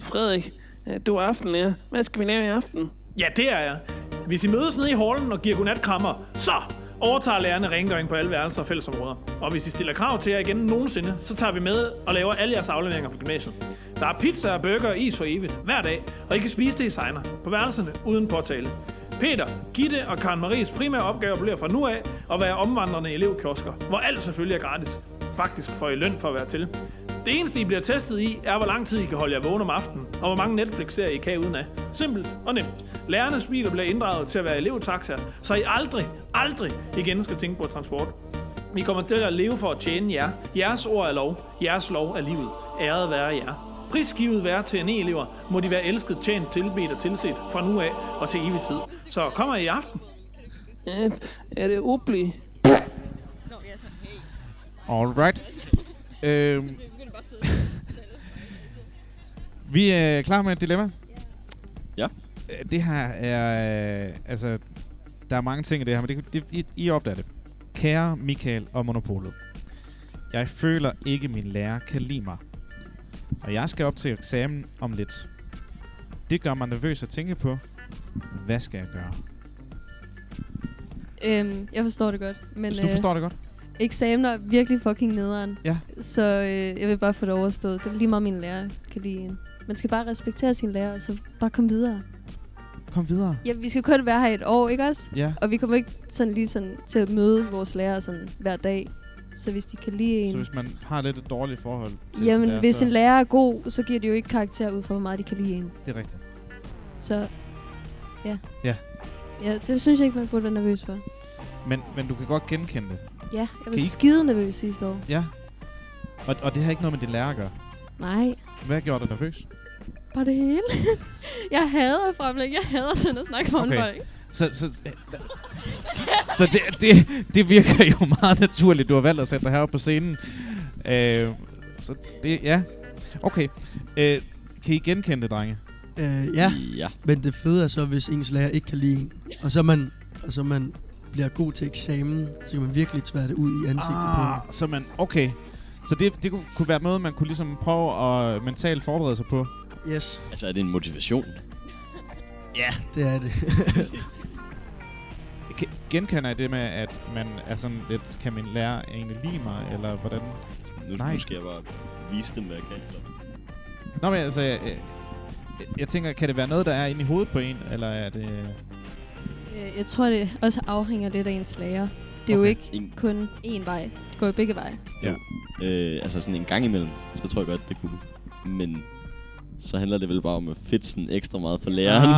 Frederik, øh, du er aftenlærer. Hvad skal vi lave i aften? Ja, det er jeg. Hvis I mødes nede i hallen og giver godnatkrammer, så overtager lærerne rengøring på alle værelser og fællesområder. Og hvis I stiller krav til jer igen nogensinde, så tager vi med og laver alle jeres afleveringer på gymnasiet. Der er pizza og burger og is for evigt, hver dag, og I kan spise det i signer på værelserne uden påtale. Peter, Gitte og Karen Maries primære opgave bliver fra nu af at være omvandrende elevkiosker, hvor alt selvfølgelig er gratis. Faktisk får I løn for at være til. Det eneste, I bliver testet i, er, hvor lang tid I kan holde jer vågen om aftenen, og hvor mange Netflix-serier I kan uden af. Simpelt og nemt. Lærernes biler bliver inddraget til at være elevtaxaer, så I aldrig, aldrig igen skal tænke på transport. Vi kommer til at leve for at tjene jer. Jeres ord er lov. Jeres lov er livet. Æret være jer. Prisgivet være til en elever må de være elsket, tjent, tilbedt og tilset fra nu af og til evig tid. Så kommer I i aften. Øh, er det Ubli? Alright. Øhm, vi er klar med et dilemma. Ja. Øh, Det her er... øh, Altså, der er mange ting i det her, men det, det, I, I opdager det. Kære Michael og Monopolet. Jeg føler ikke, min lærer kan lide mig. Og jeg skal op til eksamen om lidt. Det gør mig nervøs at tænke på. Hvad skal jeg gøre? Øhm, jeg forstår det godt. Men, Du forstår det godt? Eksamener er virkelig fucking nederen. Ja. Så øh, jeg vil bare få det overstået. Det er lige meget, min lærer kan lide en. Man skal bare respektere sin lærer, og så bare komme videre. Kom videre. Ja, vi skal kun være her i et år, ikke også? Ja. Og vi kommer ikke sådan lige sådan til at møde vores lærere sådan hver dag. Så hvis de kan lide en... Så hvis man har lidt et dårligt forhold til Jamen, lærer, hvis så, en lærer er god, så giver de jo ikke karakter ud fra, hvor meget de kan lide en. Det er rigtigt. Så, ja. Ja. Ja, det synes jeg ikke, man burde være nervøs for. Men, men du kan godt genkende det. Ja, jeg Kan var I- skide nervøs sidste år. Ja. Og, og det har ikke noget med din lærer at gøre. Nej, Hvad gjorde dig nervøs? bare det hele. [LAUGHS] jeg hader fremlæg. Jeg hader sådan at snakke foran okay. folk. Så, så, øh, så det, det, det virker jo [LAUGHS] meget naturligt, du har valgt at sætte dig heroppe på scenen. Øh, så det, ja. Okay. Øh, kan I genkende det, drenge? Øh, ja. ja. Men det fede er så, hvis ens lærer ikke kan lide en, og så man, og så man bliver god til eksamen, så kan man virkelig tvære det ud i ansigtet på Ah, så man, okay. Så det, det kunne, kunne være noget, man kunne ligesom prøve at mentalt forberede sig på. Yes. Altså, er det en motivation? Ja, det er det. [LAUGHS] Ge- Genkender I det med, at man er sådan lidt, kan min lærer egentlig lide mig, eller hvordan? Nu, Nej. nu skal jeg bare vise dem, hvad jeg kan. Eller? Nå, men altså, jeg, jeg, jeg tænker, kan det være noget, der er inde i hovedet på en, eller er det... Øh, Jeg tror, det også afhænger lidt af ens lærer. Det er jo Okay. ikke En- kun én vej. Det går jo begge veje. Ja. Øh, altså sådan en gang imellem, så tror jeg godt, det kunne. Men så handler det vel bare om at fedt sådan ekstra meget for læreren.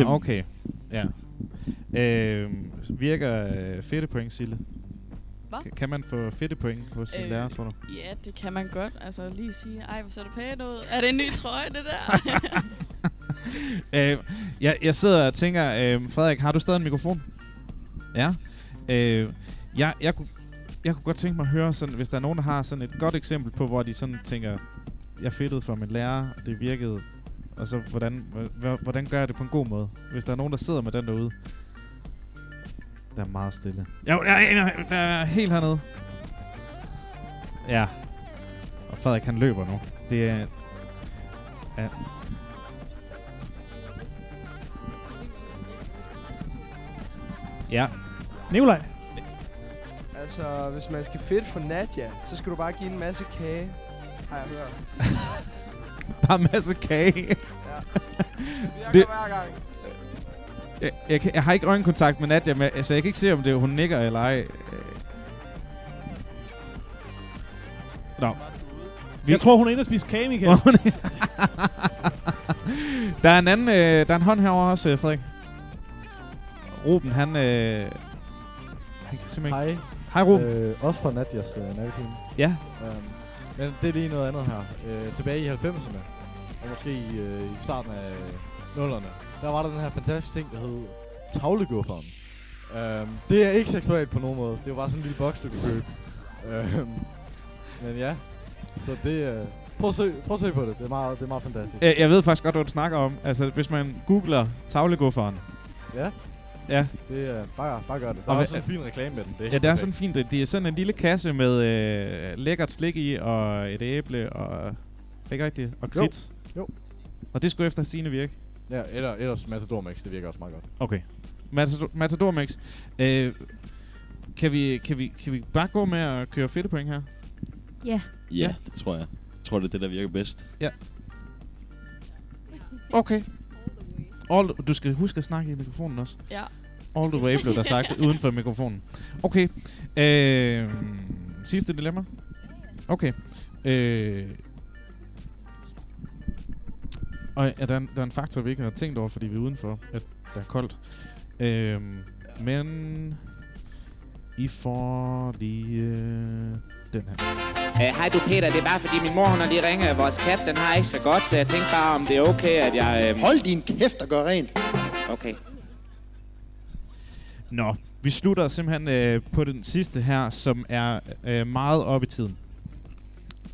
Ah, okay. Ja. Øh, virker øh, fedtepoint, Sille? Hvad? Kan, kan man få fedtepoint hos sin Øh, lærer, tror du? Ja, det kan man godt. Altså lige sige, ej, hvor ser du pænt ud. Er det en ny trøje, det der? [LAUGHS] øh, jeg, jeg sidder og tænker, øh, Frederik, har du stadig en mikrofon? Ja. Øh, jeg, jeg, kunne, jeg kunne godt tænke mig at høre, sådan, hvis der er nogen, der har sådan et godt eksempel på, hvor de sådan tænker, jeg fedtede for min lærer, og det virkede, og så hvordan, hvordan gør jeg det på en god måde? Hvis der er nogen, der sidder med den derude. Der er meget stille. Jo, der er, der er helt hernede. Ja. Og Frederik, han løber nu. Det er... Ja. Ja. Nikolaj. Altså, hvis man skal fedt for Nadja, så skal du bare give en masse kage, har jeg hørt. [LAUGHS] [LAUGHS] Bare en masse kage. Ja. [LAUGHS] Det virker hver gang. Jeg, jeg, jeg har ikke øjenkontakt med Nadia, men, altså jeg kan ikke se, om det hun nikker eller ej. Nå. Jeg tror, hun er inde og spise kage, Michael. [LAUGHS] Der er en anden, øh, der er en hånd herovre også, øh, Frederik. Ruben, han, øh, han kan simpelthen Hej. Hej, Ruben. Øh, også fra Nadjas øh, natteteam. Ja. Um, men det er lige noget andet her. Øh, tilbage i 90'erne, og måske i, øh, i starten af 0'erne, der var der den her fantastiske ting, der hed tavlegufferen. Um, det er ikke seksuelt på nogen måde. Det var bare sådan en lille boks, du kunne købe. um, men ja, så det... Øh, prøv, at se, prøv at se på det. Det er meget, det er meget fantastisk. Jeg, jeg ved faktisk godt, hvad du snakker om. Altså, hvis man googler tavlegufferen. Ja. Ja. Det er bare, bare gør det. Der Og er også sådan en fin reklame med den. Det er ja, det er sådan fint. Det, det er sådan en lille kasse med øh, lækkert slik i, og et æble, og... Ikke rigtigt? Og Jo. kridt. Jo. Og det skulle efter sine virke. Ja, eller, ellers Matador Mix, det virker også meget godt. Okay. Matador, Matador Mix. Øh, kan, vi, kan, vi, kan vi bare gå med at køre fedtepoint her? Ja. Ja, det tror jeg. Jeg tror, det er det, der virker bedst. Ja. Okay. All, du skal huske at snakke i mikrofonen også. Ja. All the way blev der sagt [LAUGHS] uden for mikrofonen. Okay. Øh, sidste dilemma. Okay. Øh, og ja, der, er en, der er en faktor, vi ikke har tænkt over, fordi vi er udenfor, at der er koldt. Øh, men I får lige øh, den her. Øh, Hej du Peter, det er bare fordi min mor hun har lige ringet. Vores kat den har ikke så godt, så jeg tænkte bare om det er okay, at jeg... Øh... Hold din kæft og gør rent. Okay. Nå, vi slutter simpelthen øh, på den sidste her, som er øh, meget op i tiden.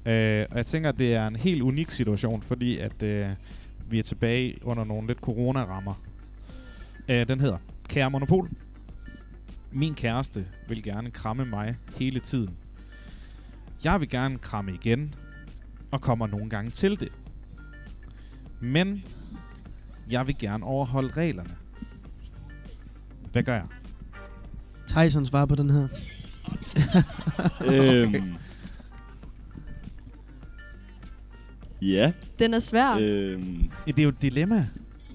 Øh, og jeg tænker, at det er en helt unik situation, fordi at øh, vi er tilbage under nogle lidt corona-rammer. Øh, den hedder, Kære Monopol, min kæreste vil gerne kramme mig hele tiden. Jeg vil gerne kramme igen, og kommer nogle gange til det. Men jeg vil gerne overholde reglerne. Hvad gør jeg? Tyson svarer på den her. [LAUGHS] øhm. Ja. Den er svær. Øhm. Ja, det er jo et dilemma.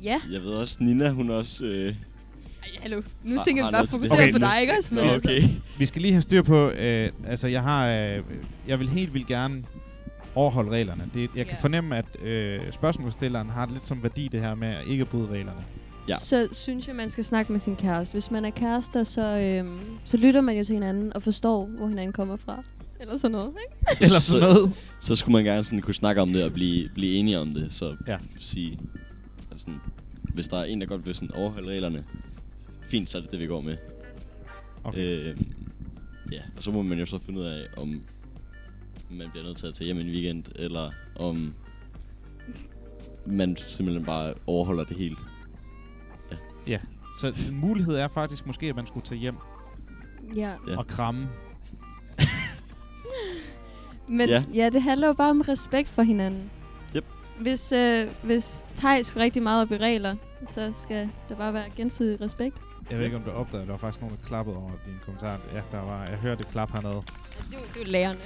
Ja. Jeg ved også, Nina, hun også... Øh, Hallo, nu har- tænker vi bare fokusere det. på dig, ikke også? Men altså- okay. Vi skal lige have styr på, øh, altså jeg har, øh, jeg vil helt vildt gerne overholde reglerne. Det, jeg kan Ja. fornemme, at øh, spørgsmålsstilleren har lidt som værdi det her med at ikke bryde reglerne. Ja. Så synes jeg, man skal snakke med sin kæreste. Hvis man er kærester, så, øhm, så lytter man jo til hinanden og forstår, hvor hinanden kommer fra. Eller sådan noget, ikke? [LAUGHS] Eller sådan noget. Så, så skulle man gerne sådan kunne snakke om det og blive, blive enige om det. Så ja. sige, altså sådan, hvis der er en, der godt vil sådan overholde reglerne, fint, så er det det, vi går med. Okay. Øh, ja, og så må man jo så finde ud af, om man bliver nødt til at tage hjem en weekend, eller om man simpelthen bare overholder det helt. Ja, så en mulighed er faktisk måske, at man skulle tage hjem Ja. Ja. og kramme. [LAUGHS] Men Ja. ja. ja, det handler jo bare om respekt for hinanden. Yep. Hvis, øh, hvis Thijs går rigtig meget op i regler, så skal der bare være gensidig respekt. Jeg ved ikke, om du opdagede, der var faktisk nogen, der klappede over din kommentar. Ja, der var, jeg hørte et klap hernede. Det er jo- det er jo lærerne.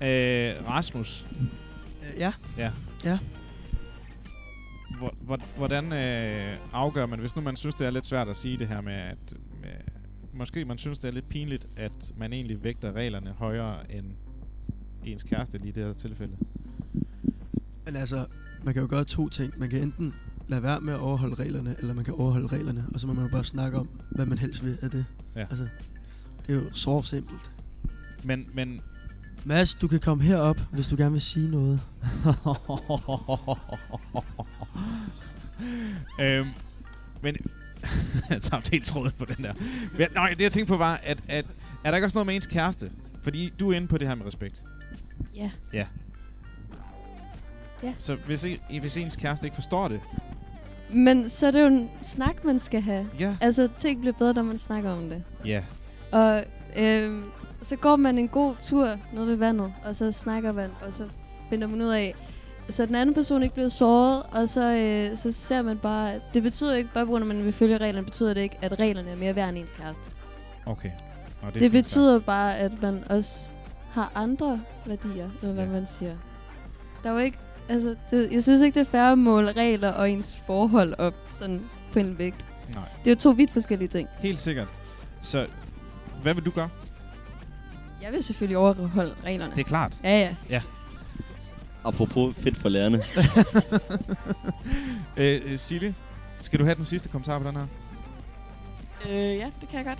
[LAUGHS] øh, Rasmus. ja. Ja. Ja. Hvor, hvor, hvordan øh, afgør man, hvis nu man synes, det er lidt svært at sige det her med, at med, måske man synes, det er lidt pinligt, at man egentlig vægter reglerne højere end ens kæreste lige i det her tilfælde? Men altså, man kan jo gøre to ting. Man kan enten lade være med at overholde reglerne, eller man kan overholde reglerne, og så må man jo bare snakke om, hvad man helst vil af det. Ja. Altså, det er jo så simpelt. Men, men... Mads, du kan komme herop, hvis du gerne vil sige noget. [LAUGHS] øhm, men... [LAUGHS] jeg tabte helt tråden på den der. Men, nej, det jeg tænkte på var, at, at er der ikke også noget med ens kæreste? Fordi du er inde på det her med respekt. Ja. Ja. Ja. Så hvis, I, hvis ens kæreste ikke forstår det, Men så er det jo en snak, man skal have. Ja. Altså, ting bliver bedre, når man snakker om det. ja. Og øh, så går man en god tur ned ved vandet, og så snakker man, og så finder man ud af, så den anden person ikke bliver såret, og så, øh, så ser man bare, det betyder ikke, bare på grund af, at man vil følge reglerne, betyder det ikke, at reglerne er mere værd end ens kæreste. Okay. Og Det, det betyder bare, at man også har andre værdier, eller hvad Ja. man siger. Der er jo ikke, altså, det, jeg synes ikke, det er fair at måle regler og ens forhold op sådan på en vægt. Nej. Det er jo to vidt forskellige ting. Helt sikkert. Så hvad vil du gøre? Jeg vil selvfølgelig overholde reglerne. Det er klart. Ja, ja. Ja. Apropos fedt for lærerne. [LAUGHS] øh, øh, Silje, skal du have den sidste kommentar på den her? Øh, ja, det kan jeg godt.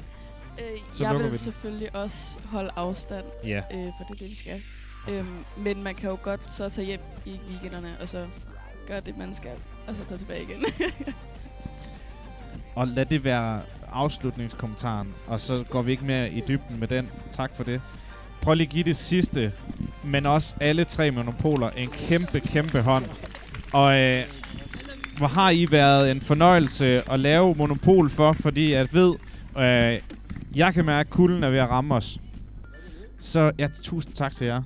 Øh, Så jeg vi vil den. selvfølgelig også holde afstand, Ja. øh, for det er det, vi skal. Øhm, men man kan jo godt så tage hjem i weekenderne, og så gøre det, man skal, og så tage tilbage igen. [LAUGHS] Og lad det være afslutningskommentaren, og så går vi ikke mere i dybden med den. Tak for det. Prøv lige at give det sidste, men også alle tre monopoler en kæmpe, kæmpe hånd. Og øh, hvor har I været en fornøjelse at lave monopol for, fordi jeg ved, øh, jeg kan mærke, at kulden er ved at ramme os. Så ja, tusind tak til jer.